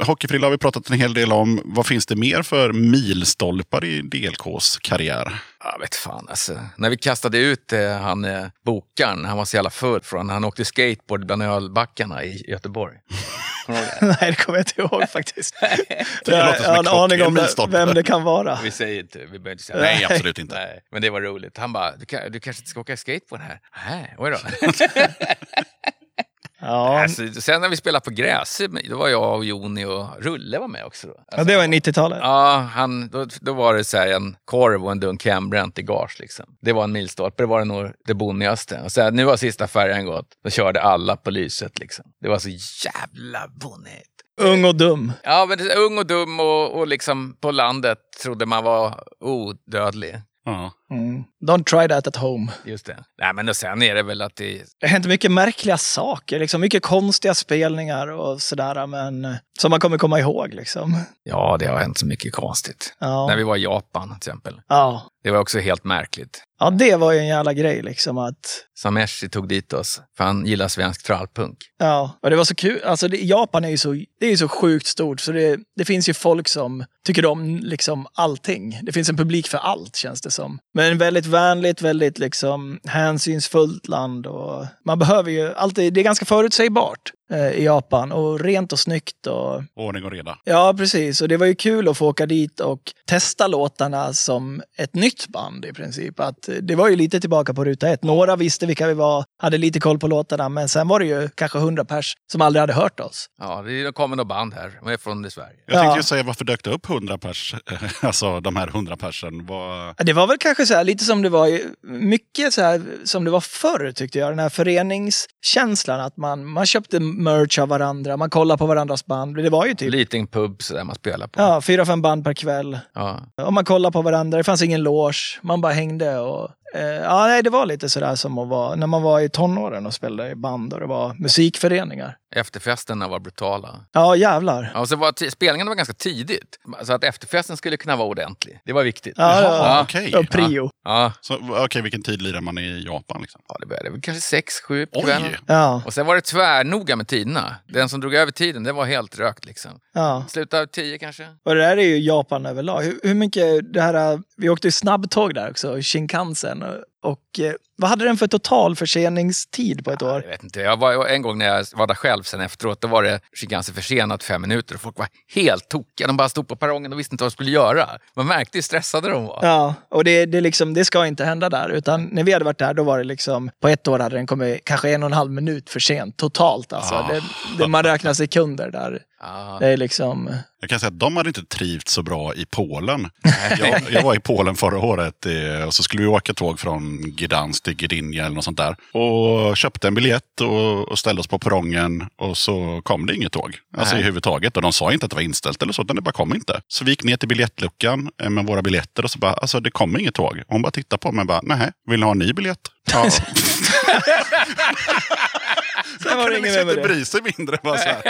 Hockeyfrilla har vi pratat en hel del om. Vad finns det mer för milstolpar i DLKs karriär? Jag vet fan alltså. När vi kastade ut eh, han eh, bokaren, han var så jävla full från, han åkte skateboard bland ölbackarna i Göteborg. Nej, det kommer jag inte ihåg faktiskt. det låter som jag har en aning om vem det kan vara. Vi säger inte, vi behöver inte säga Nej, absolut inte. Nej, men det var roligt. Han bara, du, du kanske inte ska åka skateboard här? Nej, oj då. Ja, alltså, sen när vi spelade på gräs, då var jag och Joni och Rulle var med också. Då. ja, Alltså, det var 90-talet. Ja, han, då, då var det så här en korv och en dunk hembränt i gage. Liksom. Det var en milstolpe, det var nog det bonnigaste. Och sen, nu har sista färjan gått, då körde alla på lyset. Liksom. Det var så jävla bonnigt. Ung och dum. Ja, men det, är ung och dum och, och liksom på landet trodde man var odödlig. Ja. Mm. Don't try that at home. Just det. Nej, men och sen är det väl att det... Det har hänt mycket märkliga saker, liksom mycket konstiga spelningar och sådär, men eh, som man kommer komma ihåg liksom. Ja, det har hänt så mycket konstigt. Ja, När vi var i Japan till exempel. ja. Det var också helt märkligt. ja det var ju en jävla grej liksom att Sameshi tog dit oss, för han gillar svensk trallpunk. Ja, och det var så kul. Alltså det, Japan är ju så, det är ju så sjukt stort så det, det finns ju folk som tycker om liksom allting. Det finns en publik för allt känns det som. Men väldigt vänligt, väldigt liksom hänsynsfullt land och man behöver ju alltid, det är ganska förutsägbart i Japan och rent och snyggt och Ordning och reda. Ja, precis. Och det var ju kul att få åka dit och testa låtarna som ett nytt band i princip. Att det var ju lite tillbaka på ruta ett. Några visste vilka vi var, hade lite koll på låtarna, men sen var det ju kanske hundra pers som aldrig hade hört oss. Ja, det kommer några band här. De är från Sverige. Jag tänkte Ja. ju säga varför dök det upp 100 pers? Alltså de här 100 persen. Ja, Det var väl kanske så här, lite som det var, i- mycket så här som det var förr tyckte jag. Den här föreningskänslan att man, man köpte merch av varandra, man kollade på varandras band. Det var ju typ Liten pub där man spelar på. ja, fyra, fem band per kväll. Ja. Och man kollade på varandra, det fanns ingen loge, man bara hängde och ja, nej, det var lite sådär som att vara när man var i tonåren och spelade i band och det var musikföreningar. Efterfesterna var brutala. Ja, jävlar. Ja, och så var spelningarna var ganska tidigt. Så att efterfesten skulle kunna vara ordentlig. Det var viktigt. Ja, Jaha, ja, okej. ja. Och prio. Ja, Så, Okej, vilken tid lirar man i Japan? Liksom? ja det började väl kanske sex, sju på kvällen. Ja, Och sen var det tvärnoga med tiderna. Den som drog över tiden, det var helt rökt liksom. ja. Slutade tio kanske. Och det där är ju Japan överlag. Hur, hur mycket, det här, vi åkte ju snabbtåg där också, Shinkansen. Och, och eh, vad hade den för total förseningstid på ett år? Jag vet inte. Jag var, en gång när jag var där själv sen efteråt, då var det Shinkansen försenat fem minuter och folk var helt tokiga. De bara stod på perrongen och visste inte vad de skulle göra. Man märkte hur stressade de var. Ja, och det, det, liksom, det ska inte hända där. Utan när vi hade varit där, då var det liksom, på ett år hade den kommit kanske en och en halv minut för sent totalt. Alltså. Ah. Det, det, man räknar sekunder där. Ja. Det är liksom, Jag kan säga att de hade inte trivts så bra i Polen. Jag, jag var i Polen förra året eh, och så skulle vi åka tåg från Gdansk till Gdynia eller något sånt där. Och köpte en biljett och, och ställde oss på perrongen och så kom det inget tåg. Alltså Nej. i huvudtaget. Och de sa inte att det var inställt eller så, utan det bara kom inte. Så vi gick ner till biljettluckan eh, med våra biljetter och så bara, alltså det kommer inget tåg. Och hon bara tittade på mig och bara, nej, vill ni ha en ny biljett? Ja. Det kan inget liksom inte bry sig mindre. Bara så här.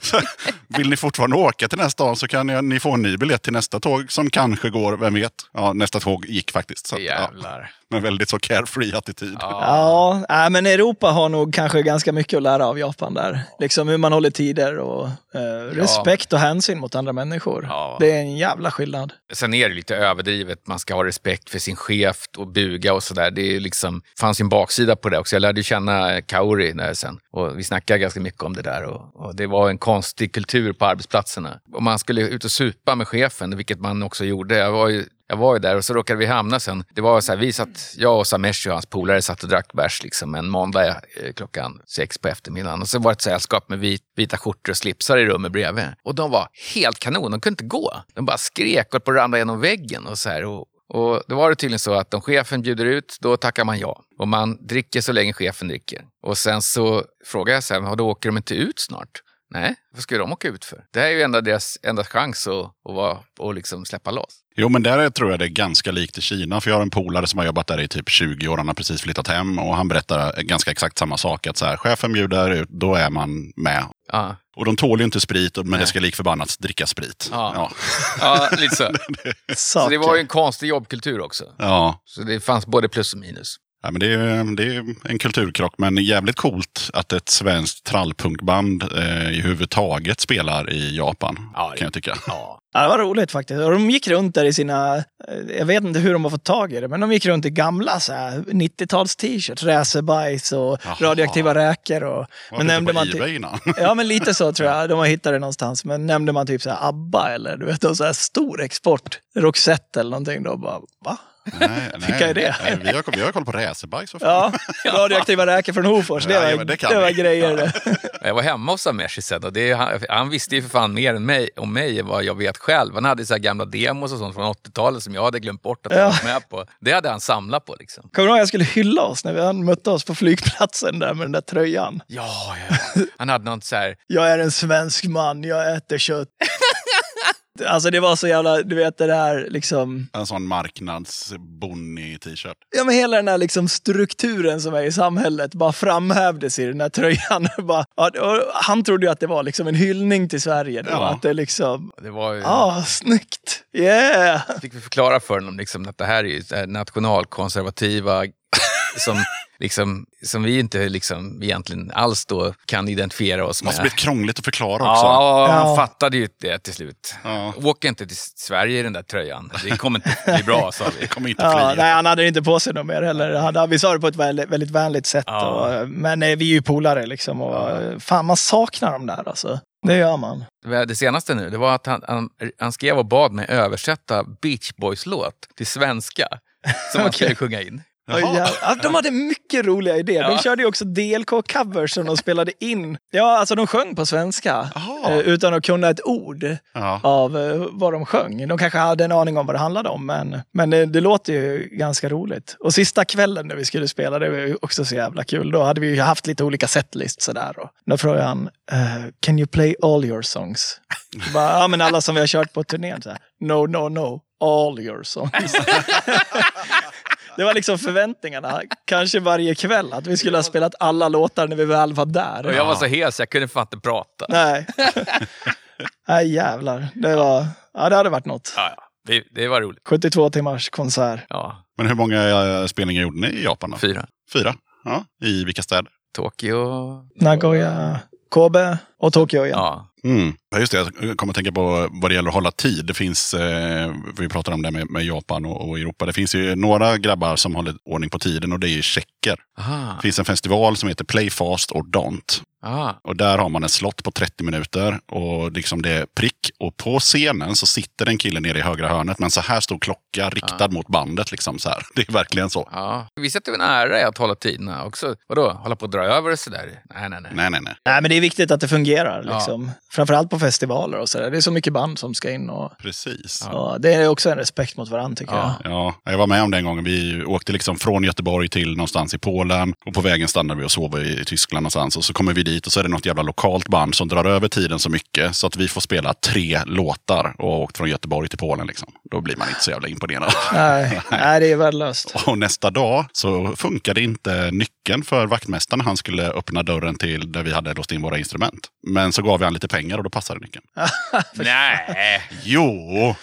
Så, vill ni fortfarande åka till nästa stan så kan ni, ni få en ny biljett till nästa tåg som kanske går, vem vet. Ja, nästa tåg gick faktiskt. Så, att, ja, Jävlar. med väldigt så carefree attityd. Ja, nej, men Europa har nog kanske ganska mycket att lära av Japan där. Liksom hur man håller tider och eh, respekt och hänsyn mot andra människor. Ja. Det är en jävla skillnad. Sen är det lite överdrivet. Man ska ha respekt för sin chef och buga och sådär. Det är liksom, fanns ju en baksida på det också. Jag lärde känna Kaori där sen. Och vi snackade ganska mycket om det där. Och, och det var en konstig kultur på arbetsplatserna. Och man skulle ut och supa med chefen, vilket man också gjorde. Jag var ju jag var ju där och så råkade vi hamna sen. Det var så här, vi satt, jag och Samesh och hans polare satt och drack bärs liksom en måndag eh, klockan sex på eftermiddagen. Och så var det ett sällskap med vit, vita skjortor och slipsar i rummet bredvid. Och de var helt kanon, de kunde inte gå. De bara skrek och på att ramla genom väggen och så här. Och, och då var det tydligen så att om chefen bjuder ut, då tackar man ja. Och man dricker så länge chefen dricker. Och sen så frågar jag sen, då åker de inte ut snart? Nej, vad ska de åka ut för? Det här är ju enda deras enda chans att, att, vara, att liksom släppa loss. Jo, men där tror jag det är ganska likt i Kina. För jag har en polare som har jobbat där i typ 20 år. Han har precis flyttat hem och han berättar ganska exakt samma sak. Att så här, chefen bjuder ut, då är man med. Ja, Och de tål ju inte sprit, men Nej. det ska lik förbannat dricka sprit. Ja. Ja. ja lite så. Så det var ju en konstig jobbkultur också. ja. Så det fanns både plus och minus. Ja, men det, är, det är en kulturkrock, men jävligt coolt att ett svenskt trallpunkband eh, i huvudtaget spelar i Japan. Ja, kan jag tycka. Ja. Ja, det var roligt faktiskt. Och de gick runt där i sina, eh, jag vet inte hur de har fått tag i det, men de gick runt i gamla så här 90-tals t-shirts, racerbajs och Jaha. radioaktiva räkor. Och, Var men nämnde man typ-. Ja, men lite så tror jag. De har hittat det någonstans. Men nämnde man typ så här ABBA eller du vet, så här stor export, Roxette eller någonting, då bara, va? nej, Vilka är det? Nej, vi, har, vi har koll på racerbikes. Ja, radioaktiva räkor från Hofors, det Ja, var, ja, det det var grejer det. Jag var hemma hos Ameshi sen och det, han, han visste ju för fan mer än mig, om mig än vad jag vet själv. Han hade så här gamla demos och sånt från 80-talet som jag hade glömt bort att Ja. jag var med på. Det hade han samlat på liksom. Kommer du ihåg jag skulle hylla oss när vi han mötte oss på flygplatsen där med den där tröjan? Ja, ja. Han hade något så här, Jag är en svensk man, jag äter kött. Alltså det var så jävla, du vet det där liksom, En sån marknadsbonnig t-shirt. ja men hela den här liksom strukturen som är i samhället bara framhävdes i den där tröjan. bara, han trodde ju att det var liksom en hyllning till Sverige då, Ja. att det liksom, det var ju... ah snyggt, yeah! fick vi förklara för honom liksom, att det här är ju nationalkonservativa som, liksom, som vi inte liksom, egentligen alls då kan identifiera oss Det med. måste bli krångligt att förklara också. Ja, han Ja. fattade ju det till slut. Ja. Åk inte till Sverige i den där tröjan. Det kommer inte bli bra, sa vi. Det kommer inte Ja, flyga. nej, han hade inte på sig något mer heller. Han, hade- vi sa det på ett väldigt, väldigt vänligt sätt. Ja. Och, men eh, vi är ju polare liksom. Och, eh, Fan, man saknar dem där alltså. Det gör man. Det senaste nu, det var att han, han, han skrev och bad mig översätta Beach Boys-låt till svenska. Som han skulle sjunga in. Ja, de hade mycket roliga idéer. De körde ju också DLK-covers som de spelade in. Ja, alltså de sjöng på svenska. Jaha. eh, Utan att kunna ett ord Ja. av eh, vad de sjöng. De kanske hade en aning om vad det handlade om, men, men det, det låter ju ganska roligt. Och sista kvällen när vi skulle spela, det var ju också så jävla kul. Då hade vi ju haft lite olika setlist sådär. Och då frågade han, eh, can you play all your songs? Bara, ja, men alla som vi har kört på turnén. Så här, no, no, no, all your songs. Det var liksom förväntningarna, kanske varje kväll, att vi skulle ha spelat alla låtar när vi väl var där. Och jag var så hes, jag kunde fan inte prata. Nej. Nej, jävlar. Det var, ja det hade varit något. Ja, ja. Det, det var roligt. 72 timmars konsert. Ja, Men hur många eh, spelningar gjorde ni i Japan då? fyra. Fyra? Ja. I vilka städer? Tokyo. Nagoya, Kobe och Tokyo igen. Ja. Mm. Ja, just det, jag kommer att tänka på vad det gäller att hålla tid. Det finns, eh, vi pratar om det med, med Japan och, och Europa. Det finns ju några grabbar som håller ordning på tiden och det är ju tjecker. Aha. Det finns en festival som heter Play Fast or Don't. Aha. Och där har man en slott på 30 minuter och liksom det är prick. Och på scenen så sitter en kille nere i högra hörnet med en så här stor klocka riktad mot bandet. Liksom så här. Det är verkligen så. Ja. Vi sätter en ära i att hålla tiderna också. Vadå, hålla på att dra över och sådär? Nej, nej, nej. Nej, nej, nej. Nej, men det är viktigt att det fungerar. Ja. Liksom. Framförallt på festivaler och sådär. Det är så mycket band som ska in. Och, Precis. och det är också en respekt mot varandra tycker Ja. jag. Ja, jag var med om den gången. Vi åkte liksom från Göteborg till någonstans i Polen. Och på vägen stannade vi och sov i Tyskland någonstans. Och så kommer vi dit och så är det något jävla lokalt band som drar över tiden så mycket. Så att vi får spela tre låtar och har åkt från Göteborg till Polen. Liksom. Då blir man inte så jävla imponerad. Nej, nej, det är värdelöst. Och nästa dag så funkade inte nyckeln för vaktmästaren. Han skulle öppna dörren till där vi hade låst in våra instrument. Men så gav vi han lite pengar och då passade nyckeln. Nej, Jo!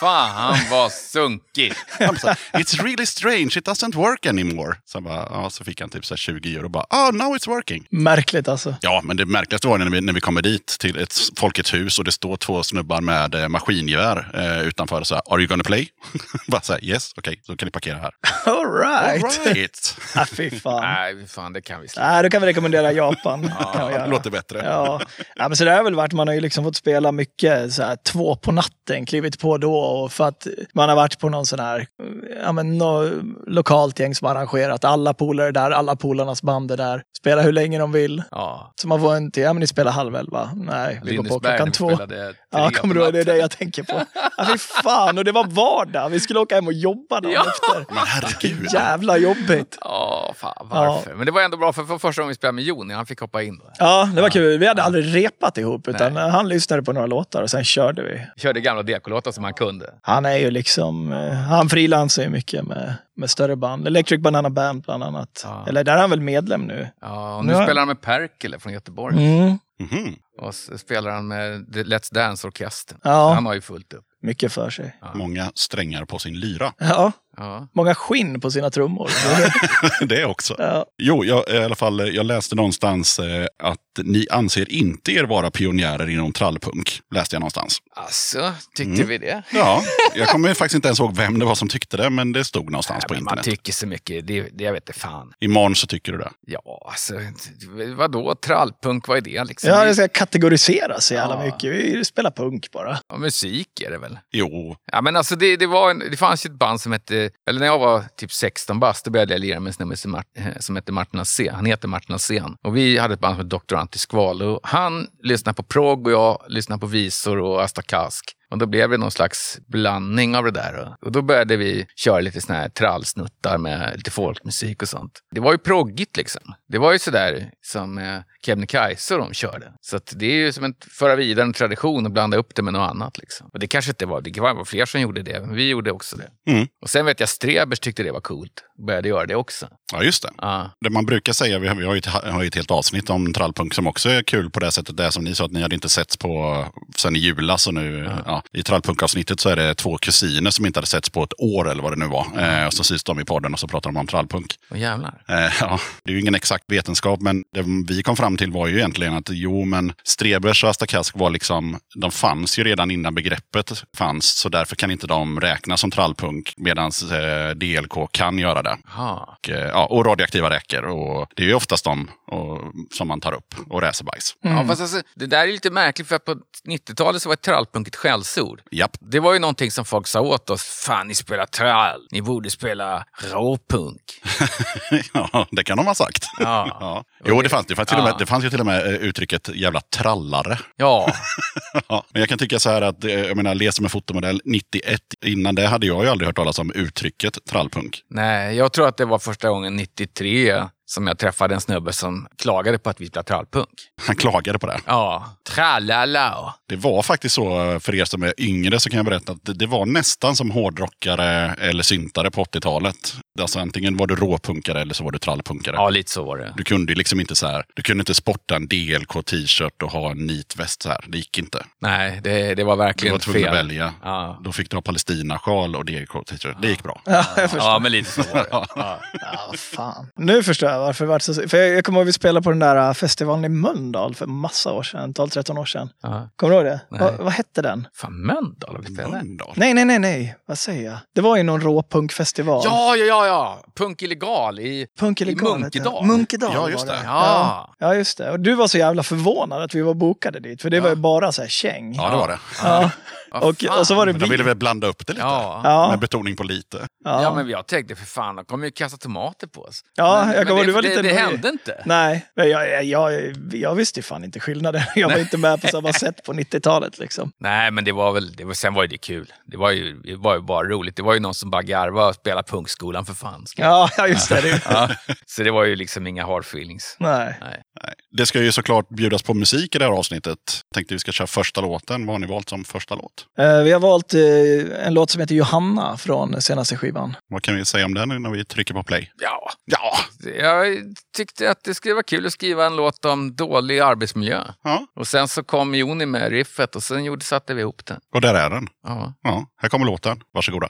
Fy fan vad sunkigt. Han bara, It's really strange, it doesn't work anymore. Så, bara, ja, så fick han typ så här 20 euro och bara, ah, now it's working. Märkligt alltså. Ja, men det märkligaste var när vi, när vi kommer dit till ett Folkets hus och det står två snubbar med eh, maskingevär eh, utanför. Så här, Are you gonna play? bara så här, yes, okej, så kan ni parkera här. All right. All right. Ah, fy fan. Nej, fan det kan vi släppa. Nej, då kan vi rekommendera Japan. Göra. det låter bättre. Ja. ja, men så det har väl varit, man har ju liksom fått spela mycket så här, två på natten, klivit på då och för att man har varit på någon sån här, ja men nå, lokalt gäng som har arrangerat, alla polare där, alla polarnas band är där, spela hur länge de vill. Ja. Så man får inte, ja men ni spelar halv elva, nej, vi går på klockan två. Ja, kommer du ihåg? Det är det jag tänker på. Ja, fy fan, och det var vardag. Vi skulle åka hem och jobba dagen Ja. efter. Men herregud. Jävla jobbigt. Ja, fan varför? Men det var ändå bra för, för första gången vi spelade med Joni, han fick hoppa in. Ja, det var kul. Vi hade aldrig repat ihop, utan han lyssnade på några låtar och sen körde vi. Körde gamla dekolåtar som han kunde. Han är ju liksom, eh, han frilansar ju mycket med, med större band. Electric Banana Band bland annat. Ja. Eller där är han väl medlem nu. Ja, och nu Ja. spelar han med Perkele från Göteborg. Mm. Mhm. Och så spelar han med The Let's Dance-orkestern. Ja. Han har ju fullt upp. Mycket för sig. Många strängar på sin lyra. Ja, Ja. Många skinn på sina trummor. det också. Ja. Jo, jag, i alla fall, jag läste någonstans eh, att ni anser inte er vara pionjärer inom trallpunk. Läste jag någonstans. Alltså, tyckte Mm. vi det? Ja, jag kommer faktiskt inte ens ihåg vem det var som tyckte det, men det stod någonstans på Nej, man internet. tycker så mycket, det, det jag vet inte fan. Imorgon så tycker du det. Ja, alltså, vadå, trallpunk, vad är det liksom? Ja, Det- det ska kategoriseras så jävla Ja. mycket. Vi spelar punk bara. Ja, musik är det väl? Jo, Ja, men alltså det, det, var en, det fanns ju ett band som hette, eller när jag var typ 16 bast, då började jag lira med en snubbe som, eh, som hette Martin Alsén. Han heter Martin Alsén. Och vi hade ett band som hette Dr. Antiskval. Och han lyssnade på prog och jag lyssnade på visor och Asta Kask. Och då blev det någon slags blandning av det där. Och- då började vi köra lite såna här trallsnuttar med lite folkmusik och sånt. Det var ju proggigt liksom. Det var ju sådär som eh, Kebnekaise och de körde. Så det är ju som att föra vidare en tradition och blanda upp det med något annat. Liksom. Och det kanske inte var, det var fler som gjorde det, men vi gjorde också det. Mm. Och sen vet jag Strebers tyckte det var coolt. Började göra det också. ja just det. Ja. Det man brukar säga, vi har, vi har ju ett, har ju ett helt avsnitt om trallpunk som också är kul på det sättet. Det som ni sa att ni hade inte setts på sen i julas och nu ja. i trallpunkavsnittet så är det två kusiner som inte hade setts på ett år eller vad det nu var. Eh, och så syns de i podden och så pratar de om trallpunk. Och jävlar. Eh, ja, det är ju ingen exakt vetenskap, men det vi kom fram till var ju egentligen att jo, men Strebers och Asta Kask var liksom, de fanns ju redan innan begreppet fanns, så därför kan inte de räknas som trallpunk, medan eh, DLK kan göra det. Aha. Och, eh, ja, och radioaktiva räcker, och det är ju oftast de och, som man tar upp, och racerbajs. Ja, fast alltså, det där är lite märkligt för att på 90-talet så var trallpunk ett skällsord. Japp, Det var ju någonting som folk sa åt oss. Fan, ni spelar trall. Ni borde spela råpunk. ja, det kan de ha sagt. Ja. Ja. Jo, det fanns, det, fanns till och med, det fanns ju till och med eh, uttrycket jävla trallare. Ja, Ja, men jag kan tycka så här att, eh, jag menar, läser med fotomodell 91, innan det hade jag ju aldrig hört talas om uttrycket trallpunk. nej, jag tror att det var första gången 93 som jag träffade en snubbe som klagade på att vi spelade trallpunk. Han klagade på det. Ja, tralala. Det var faktiskt så, för er som är yngre, så kan jag berätta att det- var nästan som hårdrockare eller syntare på 80-talet. Alltså antingen var du råpunkare eller så var du trallpunkare. Ja, lite så var det. Du kunde liksom inte så här, du kunde inte sporta en DLK-t-shirt och ha en nitväst så här. Det gick inte. Nej, det, det var Du verkligen var tvungen fel. att välja. Ja. Då fick du ha Palestina-sjal och DLK-t-shirt. Det gick bra. Ja, ja, men lite så var det. Ja. Ja, vad fan. Nu förstår jag varför det var så... För jag, jag kommer ihåg att vi spelade på den där äh, festivalen i Mölndal för massa år sedan, 12-13 år sedan. Ja. Kommer du ihåg det? Va, vad hette den? Fan, Mölndal har vi spelat. Mölndal. Nej, nej, nej, nej. Vad säger jag? Det var ju någon råpunkfestival. Ja, ja, ja, ja. Punk illegal i... Punk eller i Munkedal. Ja. Munkedal Ja, just det. det. Ja. ja, just det. Och du var så jävla förvånad att vi var bokade dit, för det var ju bara så här käng. Ja, det var det. Ja. Och, och så var det Men de vi. ville väl blanda upp det lite? Ja. Ja. Med betoning på lite. Ja. Ja. men jag tänkte för fan, de kommer ju kasta tomater på oss. Ja, men, jag kommer det, du var det, lite det hände inte. Nej, men jag, jag, jag, jag visste ju fan inte skillnaden. Jag var inte med på samma sätt på 90-talet liksom. Nej, men det var väl, det var, sen var ju det kul. Det var ju, det var ju bara roligt. Det var ju någon som bara garvade och spelade punkskolan för fan. Ja, ja just det. det. Ja. Så det var ju liksom inga hard feelings. Nej. Nej. Nej. Det ska ju såklart bjudas på musik i det här avsnittet. Tänkte vi ska köra första låten. Vad har ni valt som första låt? Eh, Vi har valt eh, en låt som heter Johanna från senaste skivan. Vad kan vi säga om den när vi trycker på play? Ja, Ja, jag tyckte att det skulle vara kul att skriva en låt om dålig arbetsmiljö. ja. Och sen så kom Joni med riffet och sen gjorde, satte vi ihop den. och där är den. Ja. Ja, här kommer låten. Varsågoda.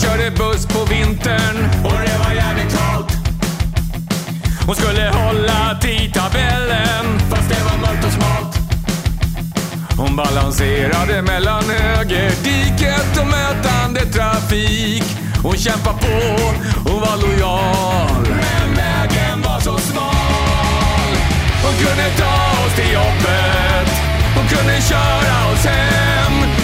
Körde buss på vintern och det var jävligt kallt. Hon skulle hålla tidtabellen fast det var mörkt och smalt. Hon balanserade mellan högerdiket och mötande trafik. Hon kämpade på hon var lojal. Men vägen var så smal. Hon kunde ta oss till jobbet. Hon kunde köra oss hem.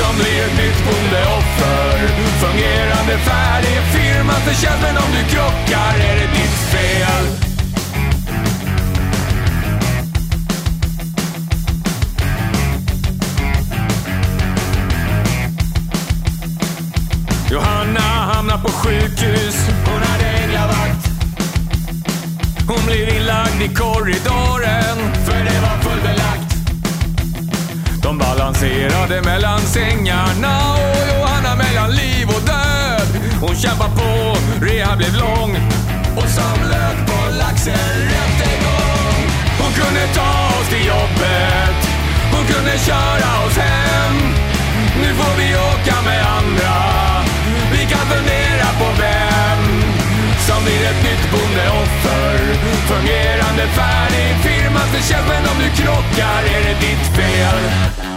Som blir ett nytt bondeoffer. Fungerande färdig firma förtjänst, men om du krockar är det ditt fel. Johanna hamnar på sjukhus. Hon hade änglavakt. inlagd i korridoren, för det var fullbelagt. De balanserade mellan sängarna och Johanna mellan liv och död. Hon kämpar på, rehab blev lång och som lök på laxen rättegång. Hon kunde ta oss till jobbet, hon kunde köra oss hem. Nu får vi åka med andra, vi kan fundera på vem som blir ett nytt bondeoffer. Fungerande färdig firma förtjänst, men om du krockar är det ditt fel.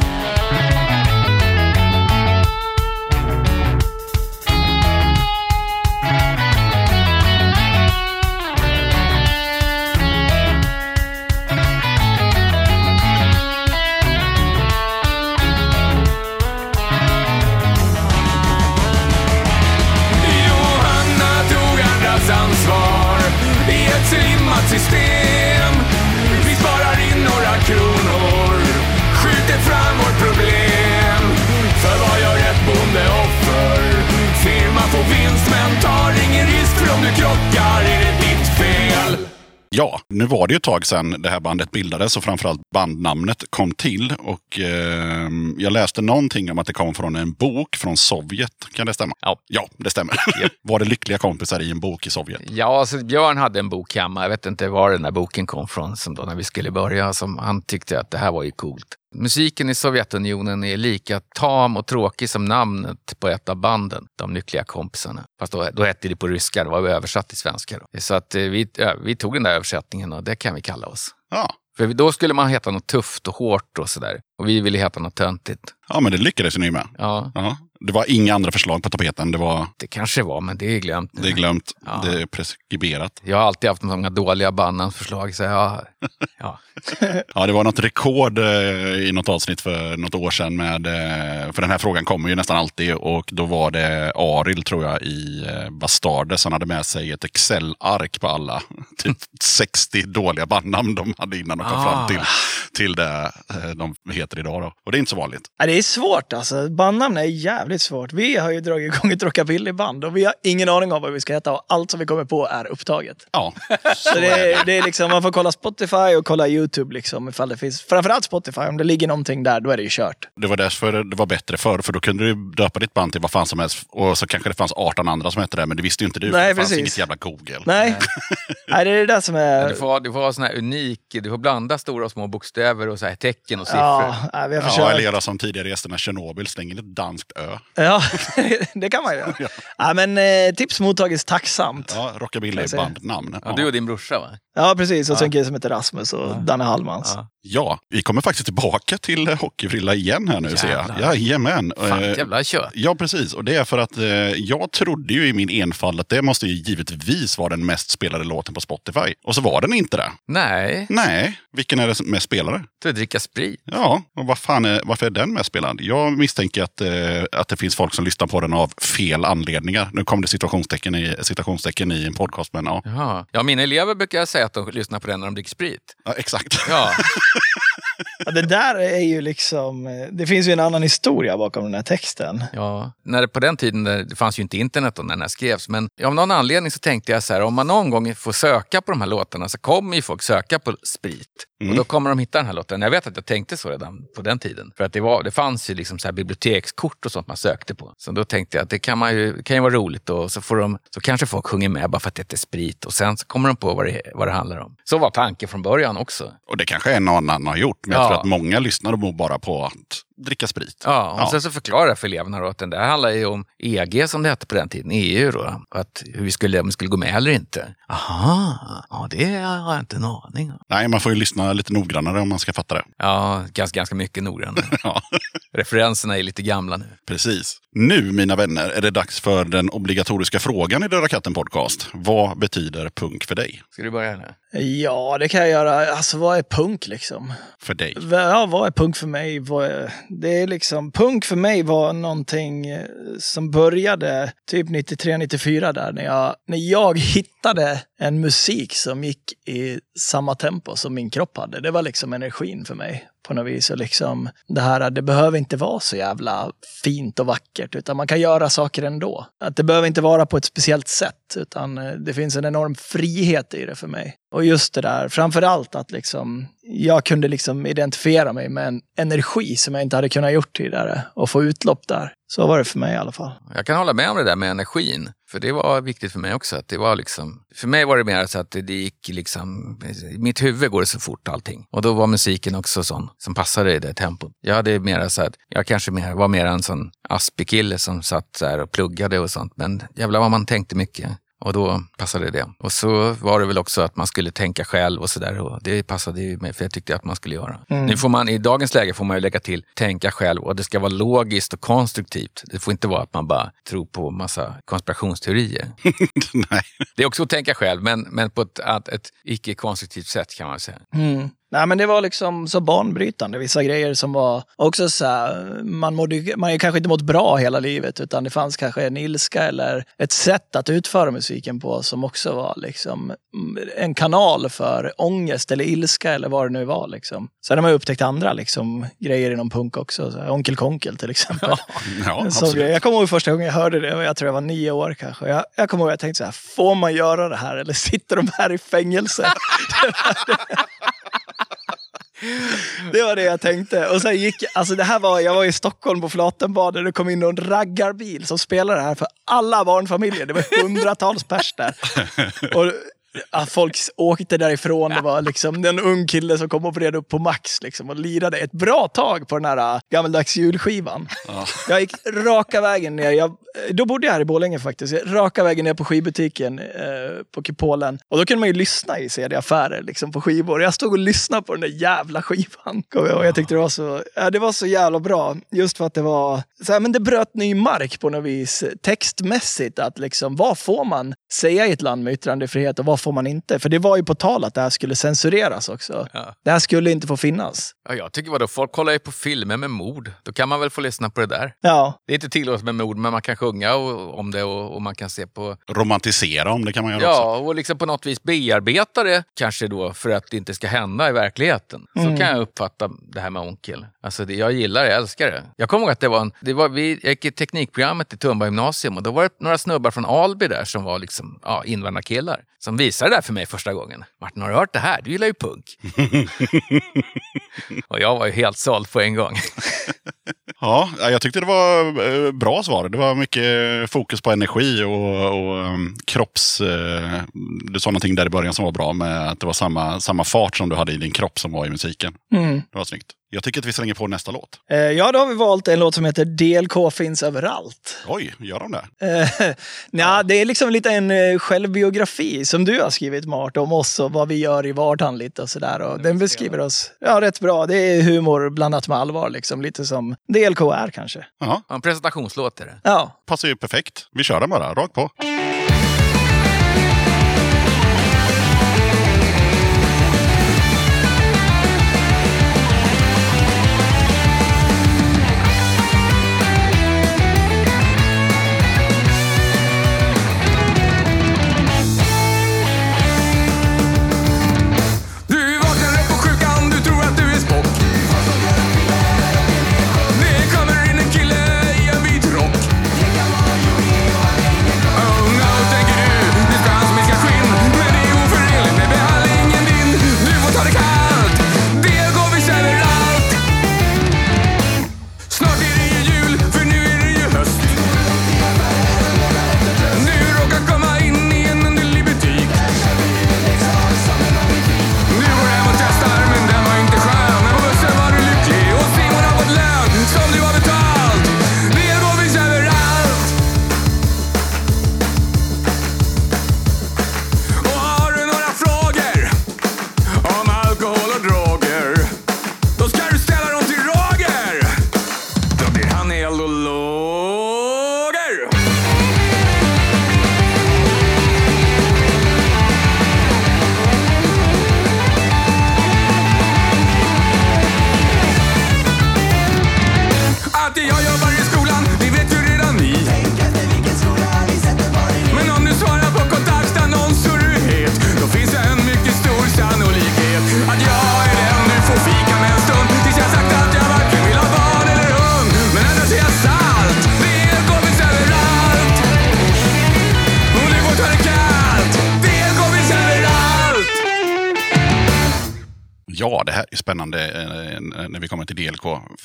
Ja, nu var det ju ett tag sedan det här bandet bildades och framförallt bandnamnet kom till. Och eh, jag läste någonting om att det kom från en bok från Sovjet. Kan det stämma? Ja. Ja, det stämmer. var det lyckliga kompisar i en bok i Sovjet? Ja, alltså Björn hade en bok hemma. Jag vet inte var den där boken kom från som då när vi skulle börja. Som han tyckte att det här var ju coolt. Musiken i Sovjetunionen är lika tam och tråkig som namnet på ett av banden, De lyckliga kompisarna. Fast då, då hette det på ryska, det var översatt till svenska. Då. Så att eh, vi, vi tog den där översättningen och det kan vi kalla oss. Ja. För då skulle man heta något tufft och hårt och sådär. Och vi ville heta något töntigt. ja, men det lyckades ni med. Ja, Ja. Det var inga andra förslag på tapeten. Det var det kanske var, men det är glömt nu. det är glömt. Ja. Det är preskriberat. Jag har alltid haft många dåliga bandnamnsförslag. Så jag, ja. Ja, det var något rekord eh, i något avsnitt för något år sedan. Med, eh, för den här frågan kommer ju nästan alltid. Och då var det Aril, tror jag, i eh, Bastardes. Han hade med sig ett Excel-ark på alla. Typ 60 dåliga bandnamn de hade innan de kom Ah. fram till, till det de heter idag. Då. Och det är inte så vanligt. Ja, det är svårt alltså. Bandnamn är jävligt svårt. Vi har ju dragit igång ett rockabillyband och vi har ingen aning om vad vi ska heta och allt som vi kommer på är upptaget. Ja, Så det är, det är liksom, man får kolla Spotify och kolla YouTube liksom ifall det finns. Framförallt Spotify, om det ligger någonting där, då är det ju kört. det var därför det var bättre förr. För då kunde du döpa ditt band till vad fan som helst. Och så kanske det fanns 18 andra som hette det. Men det visste ju inte du. för Nej, det fanns precis. inget jävla Google. Nej, Nej det är det där som är... Du får, du får ha sån här unik, du får blanda stora och små bokstäver och så här tecken och siffror. Ja, vi har Ja, försökt. eller göra som tidigare gästerna Tjernobyl, stäng in ett danskt ö. Ja, det kan man ju göra. Ja, men eh, tips mottages tacksamt. Ja, rockabilly bandnamn. Ja, du och din brorsa va? Ja, precis. Och så en kille som heter Rasmus och Danne Hallmans. Ja. Ja, vi kommer faktiskt tillbaka till Hockeyfrilla igen här nu ser jag. Jävlar. Jajamän. Fan, Eh, jävla kött. Ja, precis. Och det är för att eh, jag trodde ju i min enfald att det måste ju givetvis vara den mest spelade låten på Spotify. Och så var den inte det. Nej, Nej, vilken är det som mest spelade? du dricka sprit. Ja, och vad fan är, varför är den mest spelad? Jag misstänker att, eh, att det finns folk som lyssnar på den av fel anledningar. Nu kom det citationstecken i, citationstecken i en podcast, men ja, Jaha. Ja, mina elever brukar säga att de lyssnar på den när de dricker sprit. ja exakt. Ja, Ja, det där är ju liksom... eh, Det finns ju en annan historia bakom den här texten. ja. När det, på den tiden, det fanns ju inte internet när den här skrevs, men av någon anledning så tänkte jag så här, om man någon gång får söka på de här låtarna så kommer ju folk söka på sprit. Och då kommer de hitta den här låten. Jag vet att jag tänkte så redan på den tiden. För att det, var, det fanns ju liksom så bibliotekskort och sånt man sökte på. Så då tänkte jag att det kan, man ju, kan ju vara roligt och så, får de, så kanske folk sjunger med bara för att det heter sprit. Och sen så kommer de på vad det, vad det handlar om. Så var tanken från början också. Och det kanske en och annan har gjort, men jag Ja. tror att många lyssnar och bara på att dricka sprit. Ja, och Ja. sen så förklarar jag för eleverna då att den där handlar ju om EG som det hette på den tiden, EU då. Att hur vi skulle, om vi skulle gå med eller inte. Aha, ja det har jag inte en aning om. Nej, man får ju lyssna lite noggrannare om man ska fatta det. Ja, ganska, ganska mycket noggrannare. Ja, Referenserna är lite gamla nu. precis. Nu, mina vänner, är det dags för den obligatoriska frågan i Döda katten podcast. Vad betyder punk för dig? Ska du börja nu? Ja, det kan jag göra. Alltså, vad är punk liksom? För dig? Ja, vad är punk för mig? Är... Det är liksom, punk för mig var någonting eh, som började typ 93-94 där när jag, när jag hittade en musik som gick i samma tempo som min kropp hade. Det var liksom energin för mig på något vis. Och liksom det här, det behöver inte vara så jävla fint och vackert, utan man kan göra saker ändå. Att det behöver inte vara på ett speciellt sätt, utan eh, det finns en enorm frihet i det för mig. Och just det där, framför allt att liksom, jag kunde liksom identifiera mig med en energi som jag inte hade kunnat gjort tidigare och få utlopp där. Så var det för mig i alla fall. Jag kan hålla med om det där med energin. För det var viktigt för mig också. Att det var liksom, för mig var det mer så att det, det gick liksom, i mitt huvud går det så fort allting. Och då var musiken också sån som passade i det tempot. Jag hade mer så att, jag kanske mer, var mer en sån aspig kille som satt där och pluggade och sånt. Men jävlar vad man tänkte mycket. Och då passade det. Och så var det väl också att man skulle tänka själv och sådär. Och det passade ju mig, för jag tyckte att man skulle göra. Mm. Nu får man, i dagens läge får man ju lägga till tänka själv och det ska vara logiskt och konstruktivt. Det får inte vara att man bara tror på massa konspirationsteorier. Nej. Det är också att tänka själv, men, men på ett, ett, ett icke-konstruktivt sätt kan man säga. Mm. Nej, men det var liksom så banbrytande. Vissa grejer som var också så här, man mådde man kanske inte mått bra hela livet, utan det fanns kanske en ilska eller ett sätt att utföra musiken på som också var liksom mm, en kanal för ångest eller ilska eller vad det nu var. Liksom. Sen har man ju upptäckt andra liksom, grejer inom punk också. Så här, Onkel Konkel till exempel. Ja, grej. Jag kommer ihåg första gången jag hörde det, jag tror jag var nio år kanske. Jag, jag kommer ihåg att jag tänkte så här, får man göra det här eller sitter de här i fängelse? Det var det jag tänkte. Och sen gick, alltså det här var, jag var i Stockholm på Flatenbad och det kom in någon raggarbil som spelade det här för alla barnfamiljer. Det var hundratals pers där. Och att folk åkte därifrån. Det var liksom en ung kille som kom och vred upp på max liksom, och lirade ett bra tag på den här äh, gammeldags julskivan. Jag gick raka vägen ner. Jag, då bodde jag här i Borlänge faktiskt. Raka vägen ner på skivbutiken eh, på Kupolen. Och då kunde man ju lyssna i CD-affärer liksom, på skivor. Jag stod och lyssnade på den där jävla skivan. Och jag, och jag tyckte det var, så, ja, det var så jävla bra. Just för att det var, så här, men det bröt ny mark på något vis. Textmässigt. Att liksom, vad får man säga i ett land med yttrandefrihet och vad får man inte? För det var ju på tal att det här skulle censureras också. Ja. Det här skulle inte få finnas. Ja, jag tycker vadå, folk kollar ju på filmer med mord. Då kan man väl få lyssna på det där. Ja, Det är inte tillåtet med mord, men man kan sjunga och, om det och, och man kan se på... Romantisera om det kan man göra också. Ja, och liksom på något vis bearbeta det kanske då för att det inte ska hända i verkligheten. Så Mm. kan jag uppfatta det här med onkel. Alltså det, jag gillar det, jag älskar det. Jag kommer ihåg att det var en... Det var, vi gick i teknikprogrammet i Tumba gymnasium och då var det några snubbar från Alby där som var liksom, ja, invandrarkillar. Som visade det här för mig första gången. Martin, har du hört det här? Du gillar ju punk. och jag var ju helt såld på en gång. Ja, jag tyckte det var eh, bra svar. Det var mycket fokus på energi och, och um, kropps... eh, Du sa någonting där i början som var bra med att det var samma, samma fart som du hade i din kropp som var i musiken. Mm. Det var snyggt. Jag tycker att vi slänger på nästa låt. Eh, ja, då har vi valt en låt som heter DLK finns överallt. Oj, gör de det? Eh, nja, det är liksom lite en eh, självbiografi som du har skrivit Mart om oss och vad vi gör i vardagen lite och sådär. Och den beskriver oss ja, rätt bra. Det är humor blandat med allvar, liksom. lite som DLK är kanske. Ja, Ja, En presentationslåt är det. Ja, passar ju perfekt. Vi kör den bara, rakt på.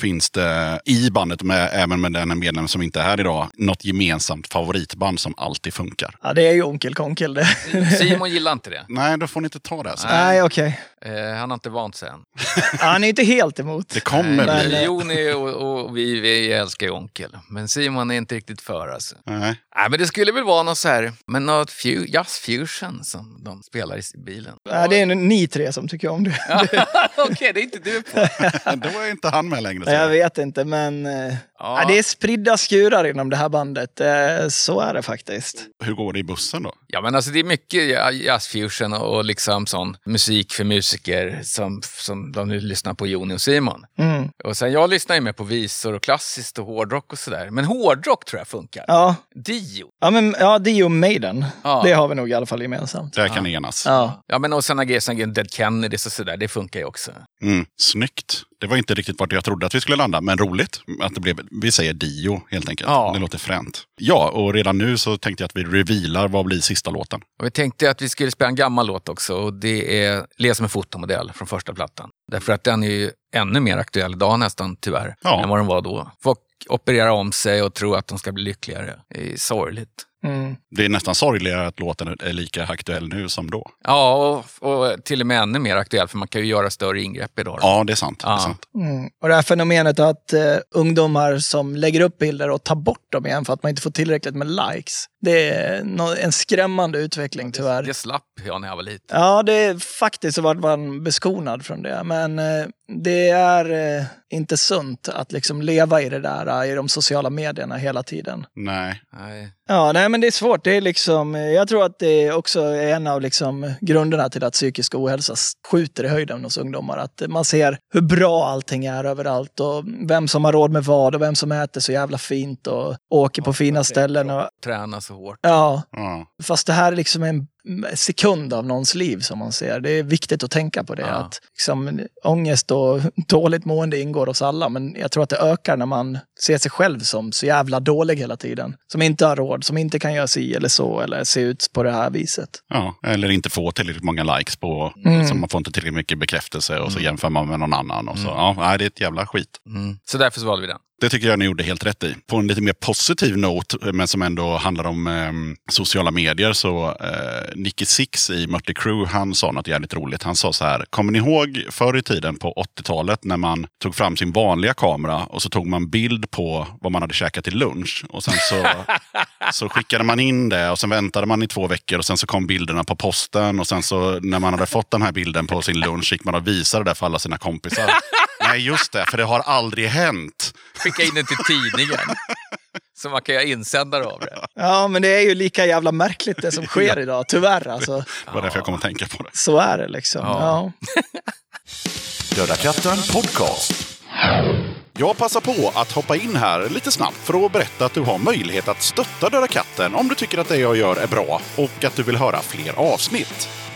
Finns det i bandet, med, även med den medlem som inte är här idag, något gemensamt favoritband som alltid funkar? Ja, det är ju Onkel Konkel det. Simon gillar inte det. Nej, då får ni inte ta det. Så. Nej, okej. Eh, han har inte vant sig än. Han är inte helt emot. Det kommer bli. eh, Joni och, och vi, vi älskar ju Onkel. Men Simon är inte riktigt för alltså. Nej. Nej, men det skulle väl vara något så här, men något fu- jazz fusion som de spelar i bilen. Ja, det är ni tre som tycker om det. Okej, det är inte du på. Då är inte han med längre. så. Jag vet inte, men eh, ja. det är spridda skurar inom det här bandet. Eh, Så är det faktiskt. Hur går det i bussen då? Ja, men alltså det är mycket ja- jazzfusion och och liksom sån musik för musiker som, som de nu lyssnar på Joni och Simon. Mm. Och sen jag lyssnar ju med på visor och klassiskt och hårdrock och sådär. Men hårdrock tror jag funkar. Ja, Dio. ja, men, ja Dio Maiden. Ja. Det har vi nog i alla fall gemensamt. Där kan ni enas. Ja. Ja, men och sen Agesen Dead Kennedys och sådär, det funkar ju också. Mm, snyggt. Det var inte riktigt vart jag trodde att vi skulle landa, men roligt att det blev. Vi säger Dio helt enkelt. Ja. Det låter fränt. Ja, och redan nu så tänkte jag att vi revealar vad blir sista låten. Och vi tänkte att vi skulle spela en gammal låt också och det är Le som en fotomodell från första plattan. Därför att den är ju ännu mer aktuell idag nästan tyvärr, Ja. än vad den var då. Folk opererar om sig och tror att de ska bli lyckligare. Det är sorgligt. Mm. Det är nästan sorgligare att låten är lika aktuell nu som då. Ja, och, och till och med ännu mer aktuell för man kan ju göra större ingrepp idag. då. Ja, det är sant. Det är Ja. sant. Mm. Och det här fenomenet att eh, ungdomar som lägger upp bilder och tar bort dem igen för att man inte får tillräckligt med likes. Det är nå- en skrämmande utveckling tyvärr. Det slapp jag när jag var liten. Ja, det är faktiskt så vart man beskonad från det. Men eh, det är eh, inte sunt att liksom leva i det där, eh, i de sociala medierna hela tiden. Nej. Nej. Ja, nej men det är svårt. Det är liksom, jag tror att det också är en av liksom grunderna till att psykisk ohälsa skjuter i höjden hos ungdomar. Att man ser hur bra allting är överallt och vem som har råd med vad och vem som äter så jävla fint och åker på fina ställen. Och, Träna så hårt. ja, Ja. Fast det här är liksom en sekund av någons liv som man ser. Det är viktigt att tänka på det. Ja. Att liksom, ångest och dåligt mående ingår hos alla, men jag tror att det ökar när man ser sig själv som så jävla dålig hela tiden. Som inte har råd, som inte kan göra si eller så eller se ut på det här viset. ja. Eller inte få tillräckligt många likes på, Mm. så man får inte tillräckligt mycket bekräftelse och så jämför man med någon annan. Och så, ja, nej, det är ett jävla skit. Mm. Så därför så valde vi den. Det tycker jag ni gjorde helt rätt i. På en lite mer positiv not, men som ändå handlar om eh, sociala medier, så eh, Nicky Six i Mötley Crüe, han sa något jävligt roligt. Han sa så här, kommer ni ihåg förr i tiden på 80-talet när man tog fram sin vanliga kamera och så tog man bild på vad man hade käkat till lunch. Och sen så, så skickade man in det och sen väntade man i två veckor och sen så kom bilderna på posten. Och sen så när man hade fått den här bilden på sin lunch gick man och visade det för alla sina kompisar. Nej, just det, för det har aldrig hänt. Skicka in den till tidningen. så man kan göra insändare av det. Ja, men det är ju lika jävla märkligt det som sker idag, tyvärr alltså. Det var därför jag kom att tänka på det. Så är det liksom. Ja. Ja. Döda katten podcast. Jag passar på att hoppa in här lite snabbt för att berätta att du har möjlighet att stötta Döda katten om du tycker att det jag gör är bra och att du vill höra fler avsnitt.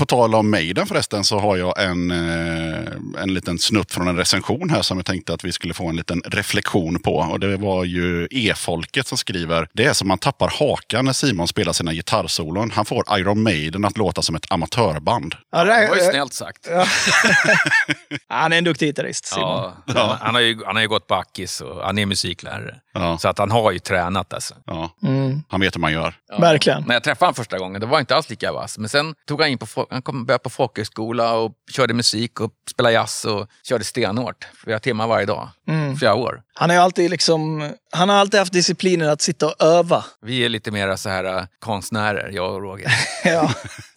På tal om Maiden förresten så har jag en, eh, en liten snutt från en recension här som jag tänkte att vi skulle få en liten reflektion på. Och det var ju E-folket som skriver. Det är som man tappar hakan när Simon spelar sina gitarrsolon. Han får Iron Maiden att låta som ett amatörband. Ja, Det var ju det, snällt sagt. han är en duktig gitarrist, Simon. Ja, han, han, har ju, han har ju gått backis och han är musiklärare. Ja. Så att han har ju tränat alltså. Ja, Mm, han vet hur man gör. Verkligen. När jag träffade honom första gången, det var inte alls lika vass. Men sen tog han in på, han kom, började på folkhögskola och körde musik och spelade jazz och körde stenhårt. Flera timmar varje dag. Mm. Flera år. Han har ju alltid liksom, han har alltid haft disciplinen att sitta och öva. Vi är lite mer så här äh, konstnärer, jag och Roger. Ja,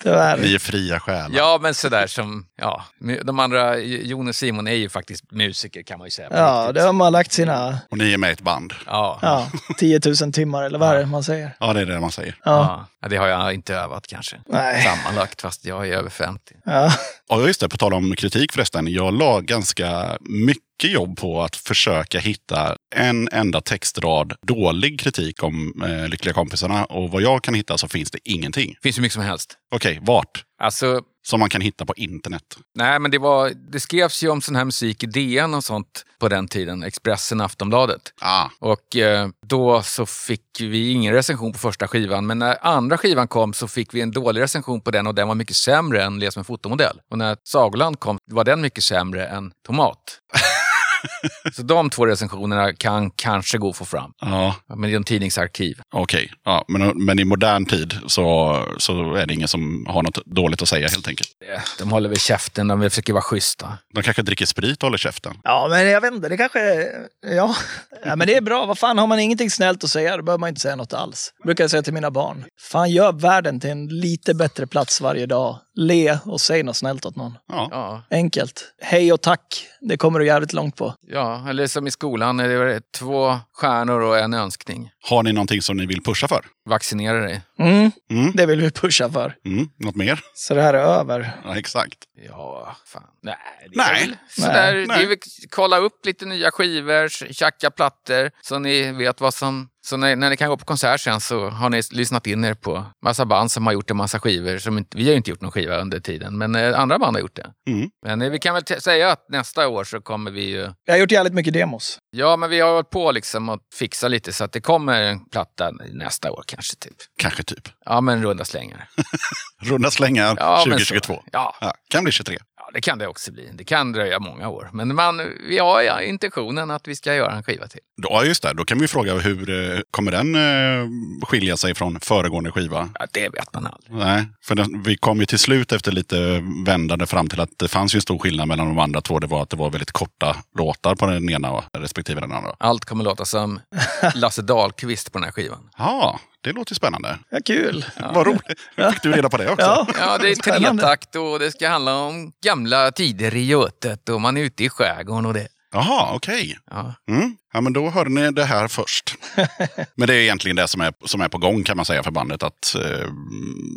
tyvärr. Ni är fria själar. ja, men sådär som, ja. De andra, Jon och Simon är ju faktiskt musiker kan man ju säga. Ja, riktigt. det har man lagt sina Och ni är med i ett band. Ja. ja, 10 000 timmar eller vad är det man säger? Ja, det är det man säger. Ja. Ja, det har jag inte övat kanske. Nej. Sammanlagt, fast jag är över 50. Ja. Ja, just det. På tal om kritik förresten. Jag la ganska mycket jobb på att försöka hitta en enda textrad dålig kritik om eh, Lyckliga kompisarna. Och vad jag kan hitta så finns det ingenting. finns hur mycket som helst. Okej, vart? Alltså, Som man kan hitta på internet. nej men det var, det skrevs ju om sån här musik i DN och sånt på den tiden. Expressen, Aftonbladet. Ah, Och eh, då så fick vi ingen recension på första skivan. Men när andra skivan kom så fick vi en dålig recension på den och den var mycket sämre än Les med fotomodell. Och när Sagoland kom var den mycket sämre än Tomat. så de två recensionerna kan kanske gå att få fram. ja, Men det är en tidningsarkiv. okej. Ja, men, men i modern tid så, så är det ingen som har något dåligt att säga helt enkelt. Eh, De håller väl käften, de försöker vara schyssta. De kanske dricker sprit och håller käften. ja, men jag vet inte, det kanske... Ja. ja, men det är bra. Vad fan, har man ingenting snällt att säga, då behöver man inte säga något alls. Brukar jag säga till mina barn. Fan, gör världen till en lite bättre plats varje dag. Le och säg något snällt åt någon. Ja. Ja, Enkelt. Hej och tack. Det kommer du jävligt långt på. ja eller som i skolan, är det två stjärnor och en önskning. Har ni någonting som ni vill pusha för? Vaccinera dig. Mm, Mm. det vill vi pusha för. Mm. Något mer? Så det här är över. Ja, exakt. Ja, fan. Nej, det Nej. är väl sådär, Nej. Det är väl kolla upp lite nya skivor, tjacka plattor, så ni vet vad som... Så när, när ni kan gå på konsert sen så har ni lyssnat in er på massa band som har gjort en massa skivor. Som inte, vi har ju inte gjort någon skiva under tiden, men eh, andra band har gjort det. Mm. Men eh, vi kan väl säga att nästa år så kommer vi ju... Jag har gjort jävligt mycket demos. Ja, men vi har hållit på liksom att fixa lite så att det kommer en platta nästa år kanske typ. Kanske typ. Ja, men runda slängar. Runda slängar Ja, men så. 2022. Ja. Ja, kan bli 23. Det kan det också bli. Det kan dröja många år. Men man, vi har ja, intentionen att vi ska göra en skiva till. Ja, just det. Då kan vi fråga hur eh, kommer den eh, skilja sig från föregående skiva? Ja, det vet man aldrig. Nej, för den, vi kom ju till slut efter lite vändande fram till att det fanns ju en stor skillnad mellan de andra två. Det var att det var väldigt korta låtar på den ena respektive den andra. Allt kommer låta som Lasse Dahlqvist på den här skivan. Ja, det låter spännande. Ja, kul. Vad roligt. Hur fick du reda på det också? Ja, Ja, det är tretakt och det ska handla om gamla tider i Götet och man är ute i skärgården och det. Jaha, okej. Ja. Mm. Ja, men då hörde ni det här först. men det är egentligen det som är, som är på gång kan man säga för bandet. Att eh,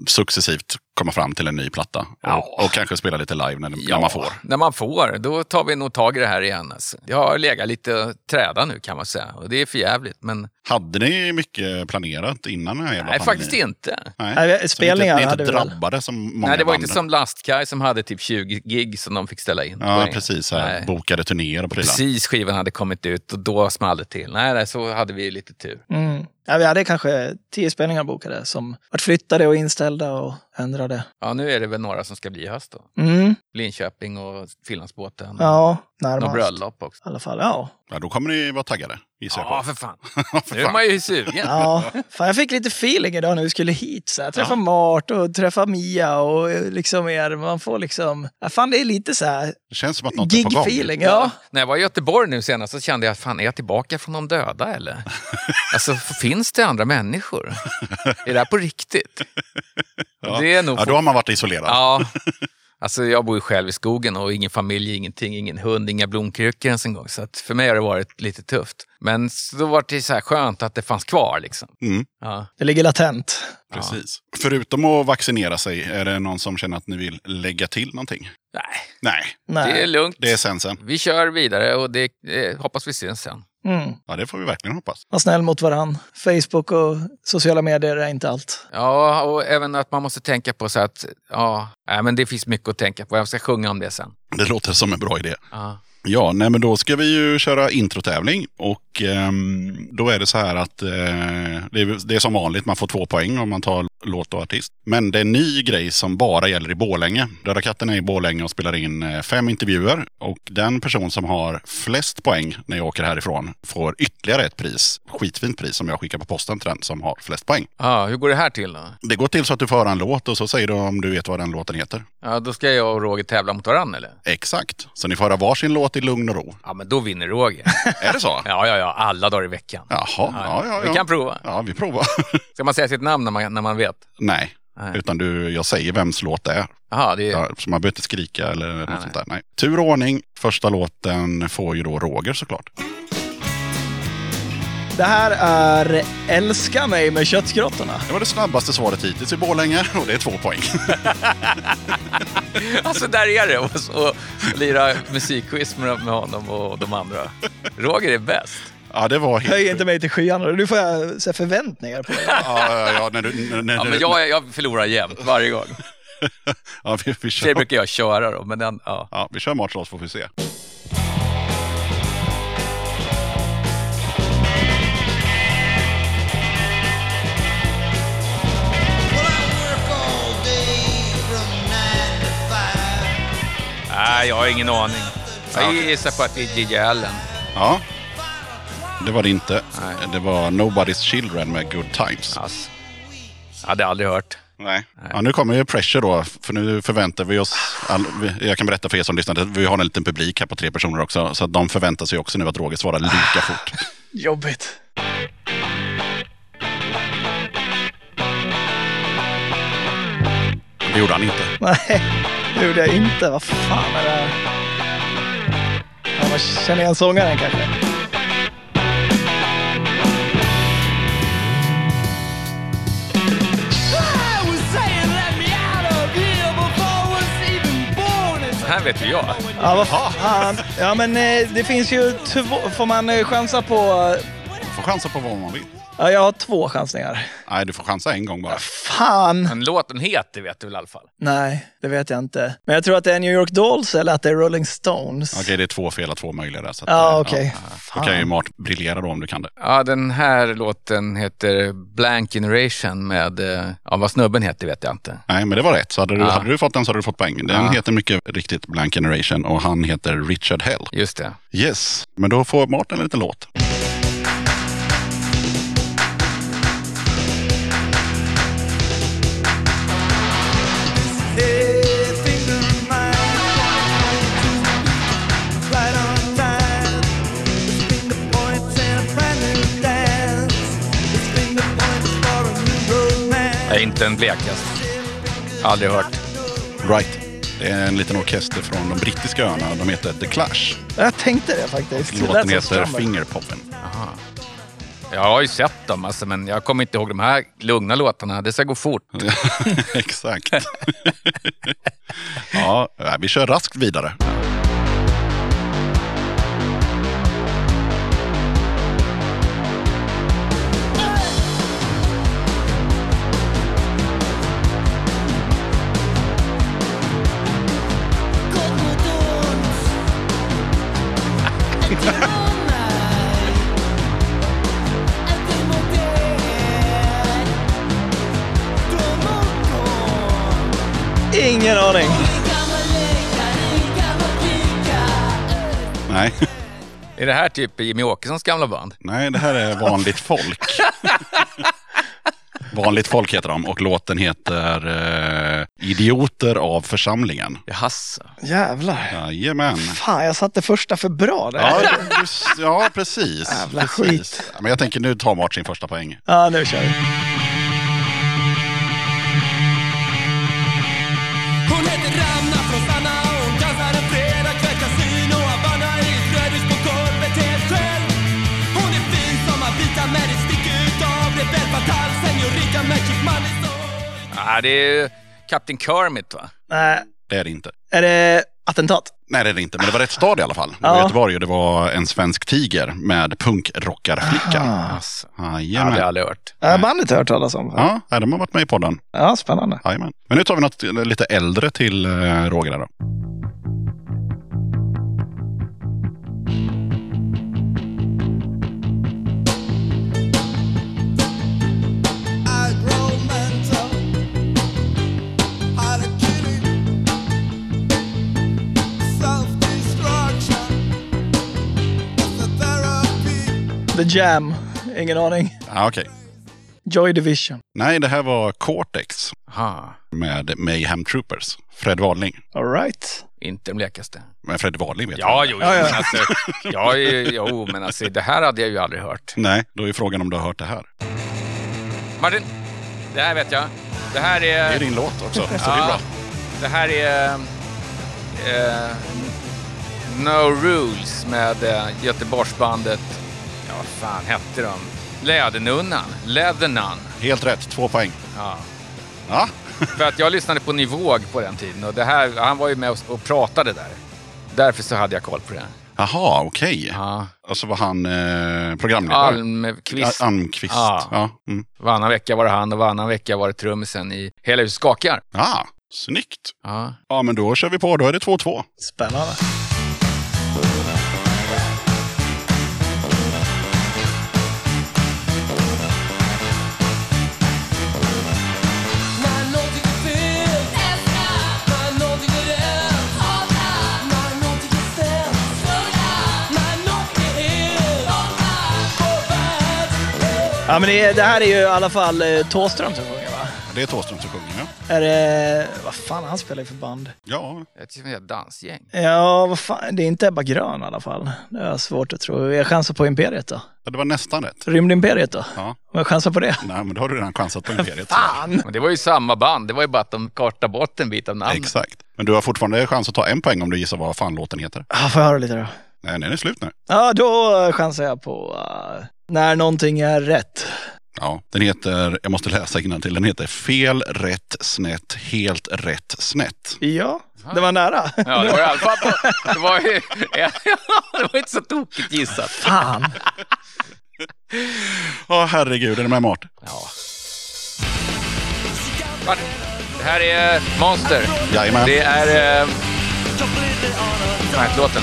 successivt komma fram till en ny platta. Ja. Och, och kanske spela lite live när, när man får. När man får, då tar vi nog tag i det här igen. Alltså. Jag har legat lite träda nu kan man säga och det är för jävligt. Men Hade ni mycket planerat innan den här jävla nej, pandemin? faktiskt inte. Nej. Nej, Så spelningar ni inte, ni inte väl. drabbade som många Nej, det var band. inte som Lastkaj som hade typ 20 gig som de fick ställa in. Ja, precis. Så här, bokade turnéer och prylar. Precis skivan hade kommit ut och då small det till. Nej, nej, så hade vi lite tur. Mm. Ja, vi hade kanske tio spelningar bokade som vart flyttade och inställda och ändrade. Ja, nu är det väl några som ska bli i höst då. Mm. Linköping och Finlandsbåten. Ja, Något närmast. bröllop också. I alla fall, ja. Ja, då kommer ni vara taggade, gissar jag Ja, på. för fan. för Nu är fan. man ju sugen. Ja, fan, jag fick lite feeling idag när vi skulle hit. Så här. Träffa Mart och träffa Mia och eh, liksom er. Man får liksom... Ja, fan, det är lite så här Det känns som att något är på gång. gig-feeling. Ja. När jag var i Göteborg nu senast så kände jag, fan är jag tillbaka från de döda eller? alltså, finns det andra människor? är det här på riktigt? Ja. Det är nog Ja, då har man varit isolerad. Ja. Alltså jag bor ju själv i skogen och ingen familj, ingenting, ingen hund, inga blomkrukor ens en gång. Så att för mig har det varit lite tufft. Men så då var det så här skönt att det fanns kvar liksom. Mm, Ja. Det ligger latent. precis. Förutom att vaccinera sig, är det någon som känner att ni vill lägga till någonting? Nej, Nej, Nej. det är lugnt. det är sen sen. Vi kör vidare och det eh, hoppas vi ses sen. Mm. Ja, det får vi verkligen hoppas. Var snäll mot varann. Facebook och sociala medier är inte allt. Ja, och även att man måste tänka på så att, ja, nej, men det finns mycket att tänka på. Jag ska sjunga om det sen. Det låter som en bra idé. Ja. Ja, nej men då ska vi ju köra introtävling och ehm, då är det så här att eh, det, är, det är som vanligt, man får två poäng om man tar låt och artist. Men det är en ny grej som bara gäller i Borlänge. Döda katten är i Borlänge och spelar in eh, fem intervjuer och den person som har flest poäng när jag åker härifrån får ytterligare ett pris, skitfint pris som jag skickar på posten till den som har flest poäng. Ja, hur går det här till då? Det går till så att du får höra en låt och så säger du om du vet vad den låten heter. Ja, då ska jag och Roger tävla mot varandra eller? Exakt, så ni får höra varsin låt i lugn och ro. Ja, men då vinner Roger. Är det så? Ja, ja, ja, alla dagar i veckan. Jaha, ja, ja, ja. Vi kan prova. Ja, vi provar. Ska man säga sitt namn när man, när man vet? Nej, Nej. utan du, jag säger vems låt det är. Jaha, det är... Ja, så man behöver inte skrika eller något nej. sånt där. Nej. Tur och ordning. Första låten får ju då Roger såklart. Det här är Älska mig med köttgrottorna. Det var det snabbaste svaret hittills i Borlänge och det är två poäng. Alltså, där är det. Och, och lira musikquiz med, med honom och de andra. Roger är bäst. Ja, det var helt... Höj inte mig till skyarna. Nu får jag så här, förväntningar på det. Ja, ja, ja, när du, när, när, Ja, men jag, jag förlorar jämt varje gång. ja, vi, vi, Det kör, brukar jag köra då, men den, ja. ja, vi kör match så får vi se. Nej, jag har ingen aning. Jag gissar på att det är Gigi Allen. Ja, det var det inte. Nej. Det var Nobody's Children med Good Times. Alltså. Jag hade aldrig hört. Nej. Ja, nu kommer ju pressure då, för nu förväntar vi oss, all, jag kan berätta för er som lyssnar, vi har en liten publik här på tre personer också, så de förväntar sig också nu att Roger svarar lika fort. Jobbigt. Det gjorde han inte. Nej, det gjorde jag inte. Vad fan är det här? Ja, man känner igen sångaren kanske. Vet ju jag. Ja, vad fan. Ja, men eh, det finns ju två... Får man eh, chansa på... Du får chansa på vad man vill. Ja, jag har två chansningar. Nej, du får chansa en gång bara. Fan! Men låten heter vet du väl i alla fall? Nej, det vet jag inte. Men jag tror att det är New York Dolls eller att det är Rolling Stones. Okej, det är två fel och två möjliga där. Så att, Ja, eh, okej. Då kan ju Mart briljera då om du kan det. Ja, den här låten heter Blank Generation med, eh, ja vad snubben heter vet jag inte. Nej, men det var rätt. Så hade du, Ja. hade du fått den så hade du fått poäng. Den Ja. heter mycket riktigt Blank Generation och han heter Richard Hell. Just det. Yes, men då får Martin en liten låt. Är inte en blekast. Aldrig hört. Right. Det är en liten orkester från de brittiska öarna. De heter The Clash. Jag tänkte det faktiskt. Låten heter. Fingerpoppen. Jag har ju sett dem, alltså, men jag kommer inte ihåg de här lugna låtarna. Det ska gå fort. Exakt. ja, vi kör raskt vidare. Ingen aning. Nej. Är det här typ Jimmy Åkessons gamla band? Nej, det här är vanligt folk. vanligt folk heter de och låten heter eh, Idioter av församlingen. Jaså? Jävlar. Jajamän. Fan, jag satte första för bra där. Ja, du, ja precis. Jävla precis. skit. Men jag tänker nu tar Mart sin första poäng. Ja, nu kör vi. Ja, det är Captain Kermit va? Nej, Det är det inte. är det Attentat. Nej, det är det inte. Men det var rätt stad i alla fall. Det var Ja. Göteborg och det var en svensk tiger med punkrockarflicka. Alltså, det hade jag aldrig hört. Bandet har jag hört talas om. Ja. Ja, de har varit med i podden. ja, spännande. Jajamän. Men nu tar vi något lite äldre till eh, Roger. Då. The Jam. Ingen aning. Ja, okej. Joy Division. Nej, det här var Cortex Aha, med Mayhem Troopers. Fred Wadling. All right. inte de blekaste. Men Fred Wadling vet Ja, jag. jo, jo, men alltså, ja, jo, men alltså, det här hade jag ju aldrig hört. Nej, då är frågan om du har hört det här. Martin, det här vet jag. Det här är... Det är din låt också, så det är Ja, bra. Det här är eh, No Rules med eh, Göteborgsbandet, ja vad fan hette de? Lädernunnan, Leather Nun. Helt rätt, två poäng. Ja. Ja, För att jag lyssnade på Nivåg på den tiden och det här, han var ju med och, pratade där. Därför så hade jag koll på det. Jaha, okej. Ja. Och så var han eh, programledare. Almqvist. Ja, Almqvist. Ja. Ja. Mm. Varannan vecka var det han och varannan vecka var det trummisen i Hela huset skakar. Ah, snyggt. Ja. Ja, men då kör vi på. Då är det 2-2. Spännande. Ja, men det, det här är ju i alla fall eh, Thåström som sjunger va? Det är Thåström som sjunger, ja. Är det... Vad fan han spelar i för band? Ja, Ett sånt dansgäng. Ja, vad fan. Det är inte Ebba Grön i alla fall. Det är svårt att tro. Jag chansar på Imperiet då. det var nästan rätt. Rymdimperiet då? Ja. Om jag chansar på det? Nej, men då har du redan chansat på Imperiet. Fan! Men det var ju samma band, det var ju bara att de kartade bort en bit av namnet. Exakt. Men du har fortfarande chans att ta en poäng om du gissar vad fan låten heter. Ja, får jag höra lite då? Nej, den är slut nu. Ja, då chansar jag på uh, När någonting är rätt. Ja, den heter, jag måste läsa till. den heter Fel, rätt, snett, helt rätt, snett. Ja, det var nära. Ja, det var i alla fall... Det var, ju, ja, det var inte så tokigt gissat. Fan! Ja, herregud, är det med Mart? Ja. Det här är Monster. Jajamän. Det är... Eh, vad heter låten?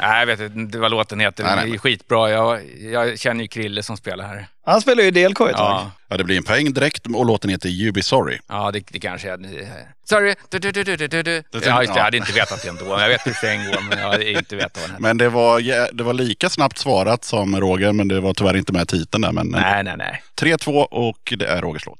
Nej, jag vet inte vad låten heter. Nej, Den nej. är skitbra. Jag, jag känner ju Krille som spelar här. Han spelar ju delkoj ett tag. Ja, Ja, det blir en poäng direkt och låten heter You Be Sorry. ja det, det kanske är... Sorry. Du, du, du, du, du, du. Ja, just det. Jag hade inte vetat det ändå. Jag vet hur refrängen går, men jag hade inte vetat vad den hette. Men det var, det var lika snabbt svarat som Roger, men det var tyvärr inte med titeln där. Men Nej, nej, nej. 3-2 och det är Rogers låt.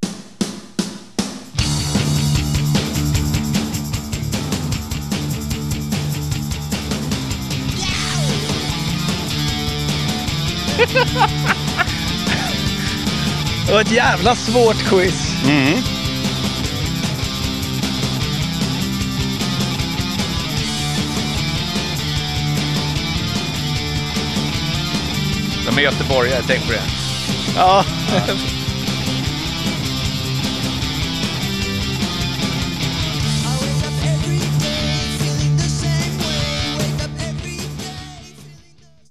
Det var ett jävla svårt quiz. Mm. De är göteborgare, tänk på det. Ja.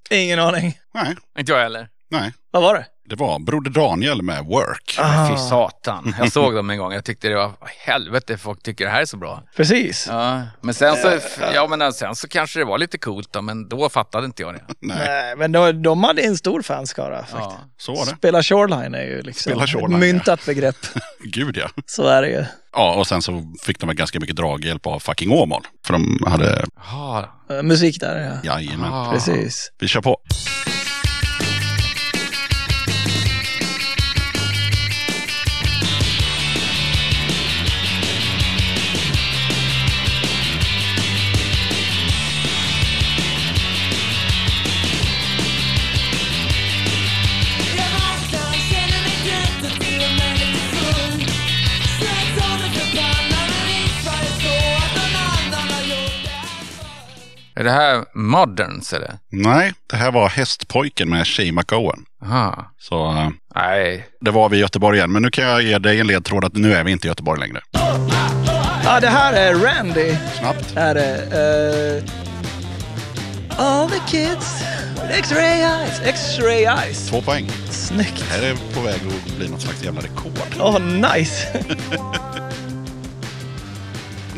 Ingen aning. Nej, Inte jag heller. nej. Vad var det? Det var Broder Daniel med Work. Ah. Fy satan. Jag såg dem en gång. Jag tyckte det var, helvete, folk tycker det här är så bra. Precis. Ja, men sen så, ja, men sen så kanske det var lite coolt då, men då fattade inte jag det. Nej, Nej, men de, de hade en stor fanskara faktiskt. Ja. så var det. Spela Shoreline är ju liksom Spela Shoreline, ett myntat begrepp. Gud ja. Så är det ju. Ja, och sen så fick de ganska mycket draghjälp av fucking Åmål. För de hade. Eh, Musik där, ja. jajamän. Ah. Precis. Vi kör på. Det här Moderns eller? Nej, det här var Hästpojken med McOwen. Aha. Så eh, Nej. det var vi i Göteborg igen. Men nu kan jag ge dig en ledtråd att nu är vi inte i Göteborg längre. Ja, det här är Randy. Snabbt. Är det. eh, all the kids x-ray eyes. X-ray eyes. Två poäng. Snyggt. Här är på väg att bli något slags jävla rekord. Åh, nice.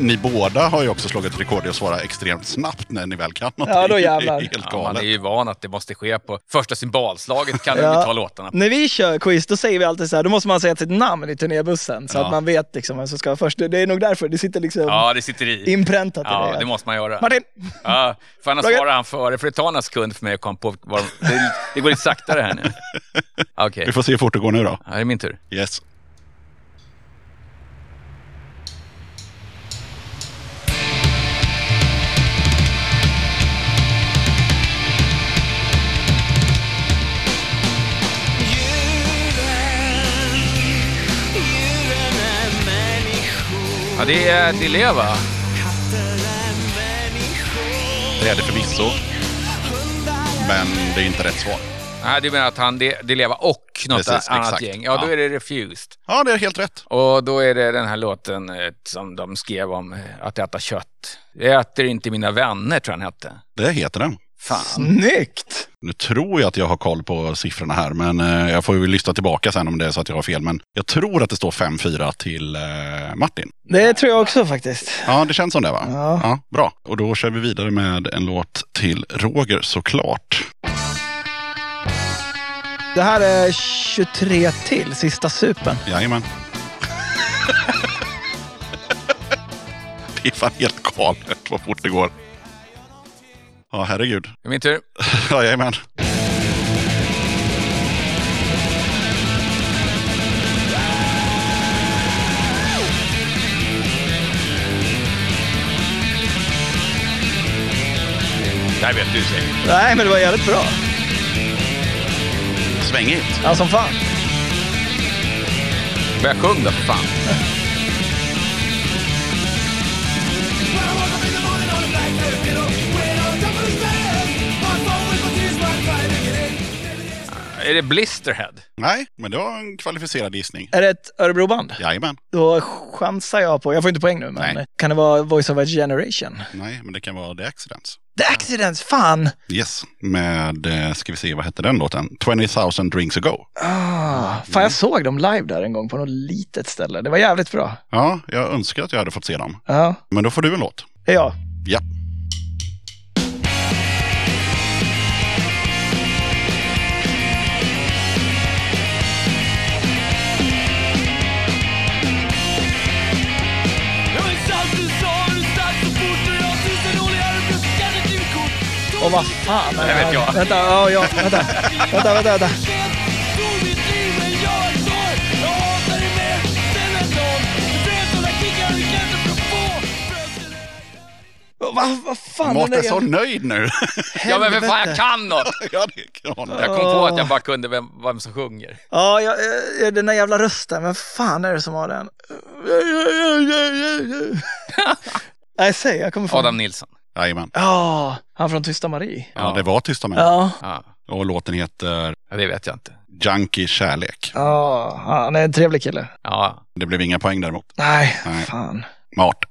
Ni båda har ju också slagit rekord i att svara extremt snabbt när ni väl kan något. Ja, då jävlar. Det är helt Ja, man är galet. ju van att det måste ske på första symbolslaget kan Ja. vi ta låtarna. När vi kör quiz, då säger vi alltid så här, då måste man säga sitt namn i turnébussen så Ja. att man vet liksom vem som ska vara först. Det är nog därför det sitter liksom Ja, det sitter i. inpräntat i Ja, det. det måste man göra. Martin! Ja, för annars svarar han före, för det tar en sekund för mig att komma på vad de- det, det går lite saktare här nu. Okej, Vi får se hur fort det går nu då. ja, det är min tur. Yes. Ja, det är Dileva. Det är det förvisso. Men det är inte rätt svar. Nej, du menar att han Di- Dileva och något Precis, annat exakt. gäng? Ja, då Ja. är det Refused. Ja, det är helt rätt. Och då är det den här låten eh, som de skrev om eh, att äta kött. Jag äter inte mina vänner, tror jag den hette. Det heter den. Fan. Snyggt! Nu tror jag att jag har koll på siffrorna här, men eh, jag får ju lyssna tillbaka sen om det är så att jag har fel. Men jag tror att det står 5-4 till eh, Martin. Det tror jag också faktiskt. Ja, det känns som det va? Ja. Bra, och då kör vi vidare med en låt till Roger såklart. Det här är 23 till, sista supen. Jajamän. det är fan helt galet vad fort det går. Ja, herregud. Det är min tur. Ja, jajamän. Det här vet du säkert. Nej, men det var jävligt bra. Svängigt. Ja, som fan. Börja sjung då för fan. Är det Blisterhead? Nej, men det var en kvalificerad gissning. Är det ett Örebroband? Jajamän. Då chansar jag på, jag får inte poäng nu, men Nej. kan det vara Voice of a Generation? Nej, men det kan vara The Accidents. The Accidents, fan! Yes, med, eh, ska vi se, vad hette den låten? 20 000 drinks ago. Ah, fan, jag såg dem live där en gång på något litet ställe. Det var jävligt bra. Ja, jag önskar att jag hade fått se dem. Ja, Men då får du en låt. jag. Ja. Och vad fan är Det vet jag. Vänta, ja, ja, vänta. Vänta, vänta, vänta. Vad vad fan Mårten är så nöjd nu. Ja, men för fan, jag kan något! ja, det kan Jag kom på att jag bara kunde vem, vem som sjunger. Ja, jag, eh, den där jävla rösten. Vem fan är det som har den? Nej, säg, jag kommer få... Adam Nilsson. Jajamän. Ja, han från Tysta Marie. Ja, det var Tysta. Ja, Ja. Och låten heter ja, det vet jag inte. Junkie Kärlek. ja, han är en trevlig kille. Ja, Det blev inga poäng däremot. Nej, Nej. fan. Mart.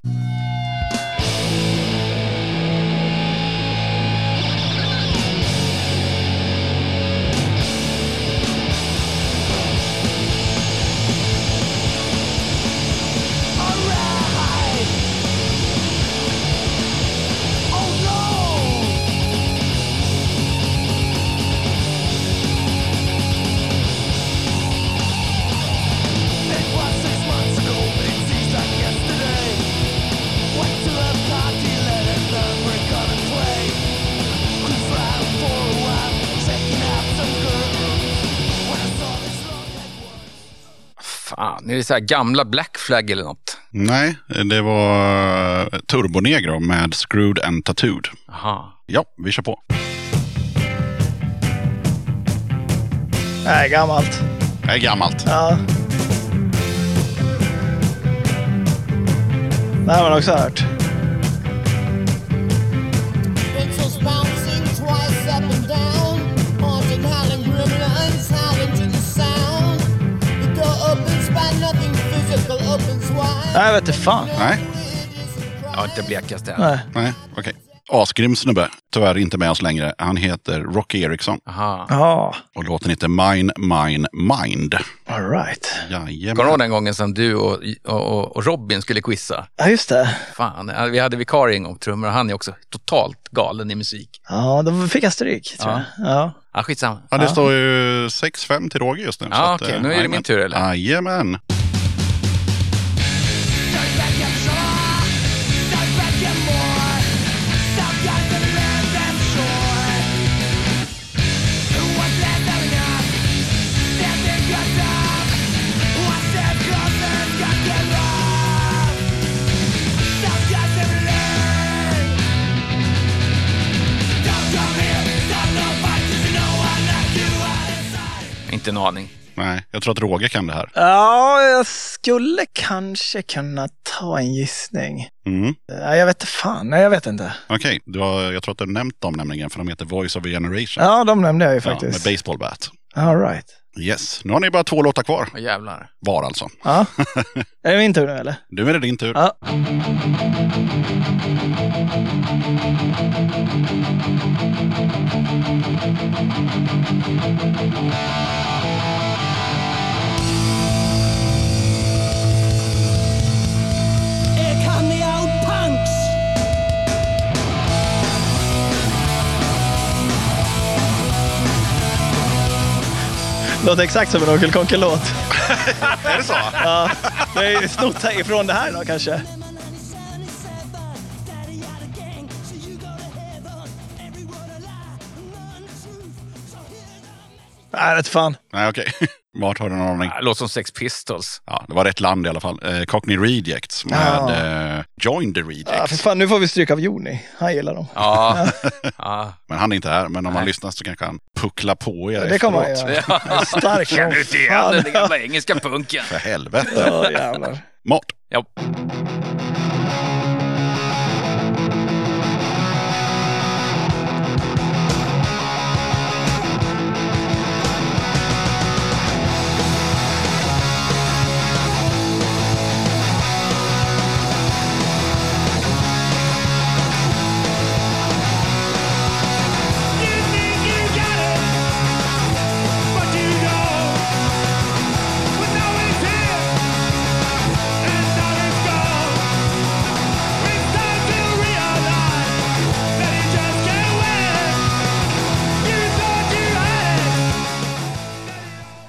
Fan. Är det så här gamla Black Flag eller något? Nej, det var eh, Turbonegro med Screwed and Tattooed. Aha. Ja, vi kör på. Nej, gammalt. Det är gammalt. Ja. Det här har man också hört. Nej, jag vet inte fan. Nej, Ja, inte blekaste än. Nej. nej, okej. Asgrym snubbe. Tyvärr inte med oss längre. Han heter Rocky Eriksson. Aha. Ja, Och låten heter Mine, Mine, Mind. all right. Kommer du ihåg Jajamän. den gången som du och, och, och Robin skulle quizza? Ja, just det. Fan, ja, vi hade vikarie en gång, trummor, och han är också totalt galen i musik. Ja, då fick jag stryk, tror Ja. jag. Ja. Ja, skitsamma. Ja, det står ju 6-5 till Roger just nu. Ja, okej. eh, Nu är det min tur, eller? Jajamän. Inte en aning. Nej, jag tror att Roger kan det här. ja, jag skulle kanske kunna ta en gissning. Mm. Ja, jag vet inte fan. Nej, jag vet inte. Okej, har- jag tror att du har nämnt dem nämligen, för de heter Voice of a Generation. Ja, de nämnde jag ju Ja, med faktiskt. baseball bat. All right. Yes, nu har ni bara två låtar kvar. Åh jävlar. Var alltså. Ja. Är det min tur nu eller? Nu är det din tur. Ja. Låter exakt som en Onkel Konkel-låt. Är det så? Ja, det är ju snott ifrån det här då kanske. Nej, vet fan. Nej, okej. Vart har du någon aning? Låter som Sex Pistols. Ja, det var rätt land i alla fall. Eh, Cockney Rejects med eh, Join the Ja, för Rejects. fan, nu får vi stryk av Joni. Han gillar dem. Ja. ja. Men han är inte här, men om han lyssnar så kanske han pucklar på er Det kommer han göra. Stark Känner du inte igen den gamla engelska punken? För helvete. Ja, jävlar. Mart. Ja.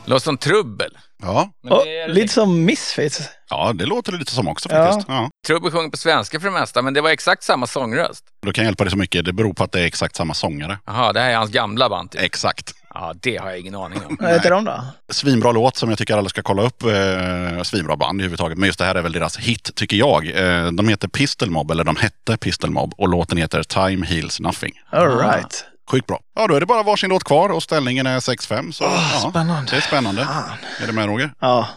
Låter som trubbel. Ja. Det är lite som Misfits. ja, det låter lite som också Ja. faktiskt. Ja. Trubbel sjunger på svenska för det mesta, men det var exakt samma sångröst. Då kan jag hjälpa dig så mycket. Det beror på att det är exakt samma sångare. Jaha, det här är hans gamla band. Typ. Exakt. Ja, det har jag ingen aning om. Vad heter de då? Svinbra låt som jag tycker alla ska kolla upp. Eh, svinbra band överhuvudtaget. Men just det här är väl deras hit tycker jag. Eh, de heter Pistol Mob, eller de hette Pistol Mob. Och låten heter Time Heals Nothing. All right. Sjukt bra. Ja, då är det bara varsin låt kvar och ställningen är 6-5. Så ja, spännande. det är spännande. Fan. Är du med Roger? Ja.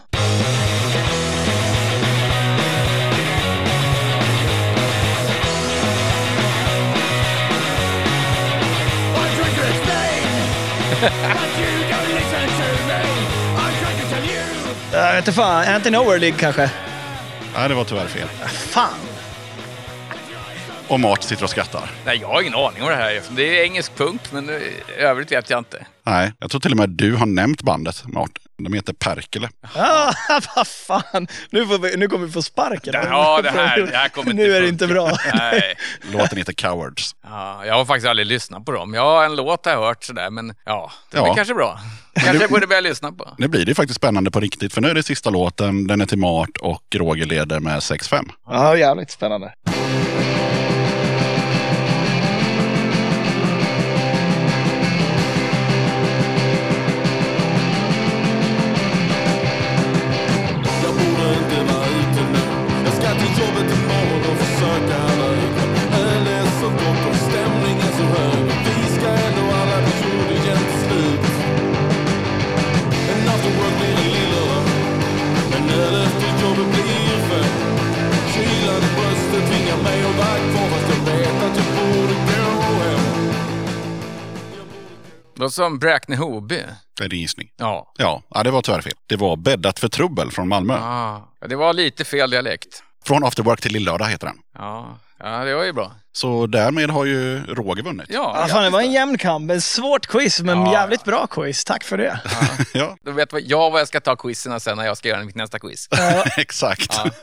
Jag vet inte fan. Anti Nowhere League kanske? Nej, det var tyvärr fel. Fan. Och Mart sitter och skrattar. Nej, jag har ingen aning om det här. Det är engelsk punk, men i övrigt vet jag inte. Nej, jag tror till och med du har nämnt bandet, Mart. De heter Perkele. Ah, vad fan. Nu, får vi, nu kommer vi få sparken. Ja, det här, det här kommer inte Nu är det inte bra. Nej. Låten heter Cowards. Ja, jag har faktiskt aldrig lyssnat på dem. Ja, en låt har jag hört sådär, men ja, det Ja. är kanske bra. Kanske jag borde börja lyssna på. Nu blir det faktiskt spännande på riktigt, för nu är det sista låten. Den är till Mart och Roger leder med 6-5. Ja, jävligt spännande. Låter som Bräkne-Hoby. Det är din gissning. Ja. Ja, ja, det var tyvärr fel. Det var Bäddat för trubbel från Malmö. Ah. Ja, Det var lite fel dialekt. Från After Work till Lillördag heter den. Ja, ja det var ju bra. Så därmed har ju Roger vunnit. Ja, Ja, fan, det var en jämn kamp. En svårt quiz, men Ja, jävligt bra quiz. Tack för det. ja, Då vet jag vad jag ska ta quizen sen när jag ska göra mitt nästa quiz. exakt. Ja.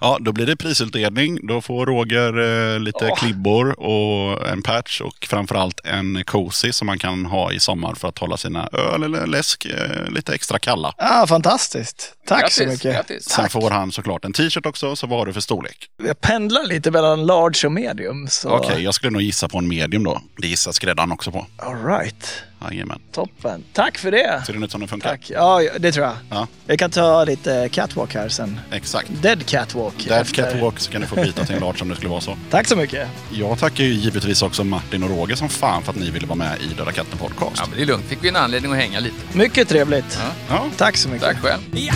Ja. då blir det prisutdelning. Då får Roger eh, lite Åh. klibbor och en patch och framförallt en cozy som man kan ha i sommar för att hålla sina öl eller läsk eh, lite extra kalla. Ah, fantastiskt. Tack så Grattis, mycket. grattis. Sen får han såklart en t-shirt också, så vad har du för storlek? Jag pendlar lite mellan large och medium. Så... Okej, jag skulle nog gissa på en medium då. Det gissar skräddaren också på. All right. Jajamän. Toppen. Tack för det. Ser den ut som den funkar? Tack. Ja, ja, det tror jag. Ja, Jag kan ta lite catwalk här sen. exakt. Dead catwalk. Dead efter- Catwalk så kan du få byta till en large om det skulle vara så. Tack så mycket. Jag tackar ju givetvis också Martin och Roger som fan för att ni ville vara med i Döda katten podcast. Ja, men det är lugnt. Fick vi en anledning att hänga lite. Mycket trevligt. Ja. Ja, Tack så mycket. Tack själv. Ja,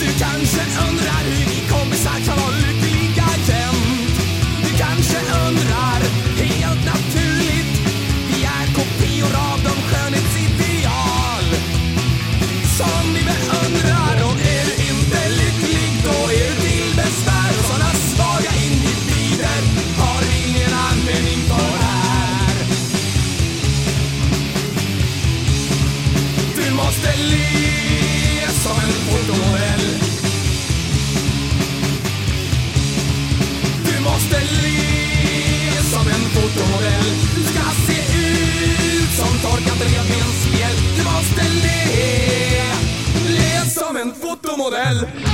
du kanske undrar hur vi kompisar kan vara en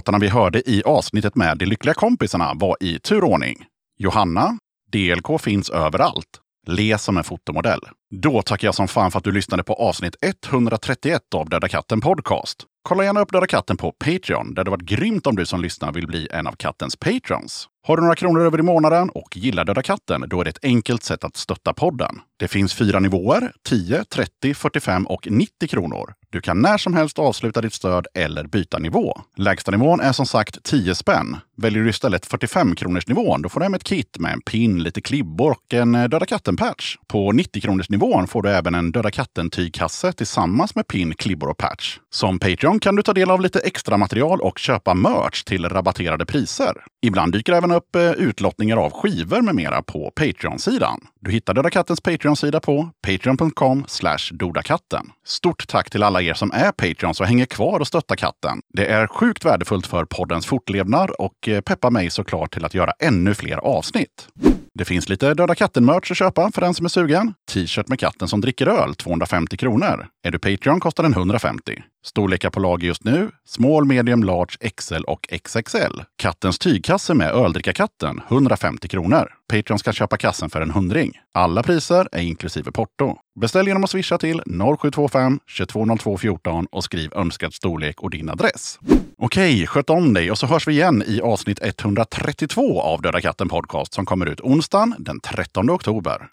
Låtarna vi hörde i avsnittet med De lyckliga kompisarna var i turordning. Johanna, DLK finns överallt. Le som en fotomodell. Då tackar jag som fan för att du lyssnade på avsnitt 131 av Döda katten Podcast. Kolla gärna upp Döda katten på Patreon, där det varit grymt om du som lyssnar vill bli en av kattens patrons. Har du några kronor över i månaden och gillar Döda katten, då är det ett enkelt sätt att stötta podden. Det finns fyra nivåer, 10, 30, 45 och 90 kronor. Du kan när som helst avsluta ditt stöd eller byta nivå. Lägsta nivån är som sagt 10 spänn. Väljer du istället 45 kronors nivån, då får du hem ett kit med en pin, lite klibbor och en eh, Döda katten-patch. På 90 kronors nivån får du även en Döda katten-tygkasse tillsammans med pin, klibbor och patch. Som Patreon kan du ta del av lite extra material och köpa merch till rabatterade priser. Ibland dyker även upp eh, utlottningar av skivor med mera på Patreon-sidan. Du hittar Döda Kattens Patreon-sida på patreon.com dodakatten. Stort tack till alla er som är Patreons och hänger kvar och stöttar katten. Det är sjukt värdefullt för poddens fortlevnad och eh, peppar mig såklart till att göra ännu fler avsnitt. Det finns lite Döda katten-merch att köpa för den som är sugen. T-shirt med katten som dricker öl, 250 kronor. Är du Patreon kostar den 150. Storlekar på lager just nu, small, medium, large, XL och XXL. Kattens tygkasse med öldrickarkatten, 150 kronor. Patreon ska köpa kassen för en hundring. Alla priser är inklusive porto. Beställ genom att swisha till 0725 220214 och skriv önskad storlek och din adress. Okej, sköt om dig och så hörs vi igen i avsnitt 132 av Döda katten Podcast som kommer ut onsdagen den 13 oktober.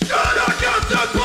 Döda katten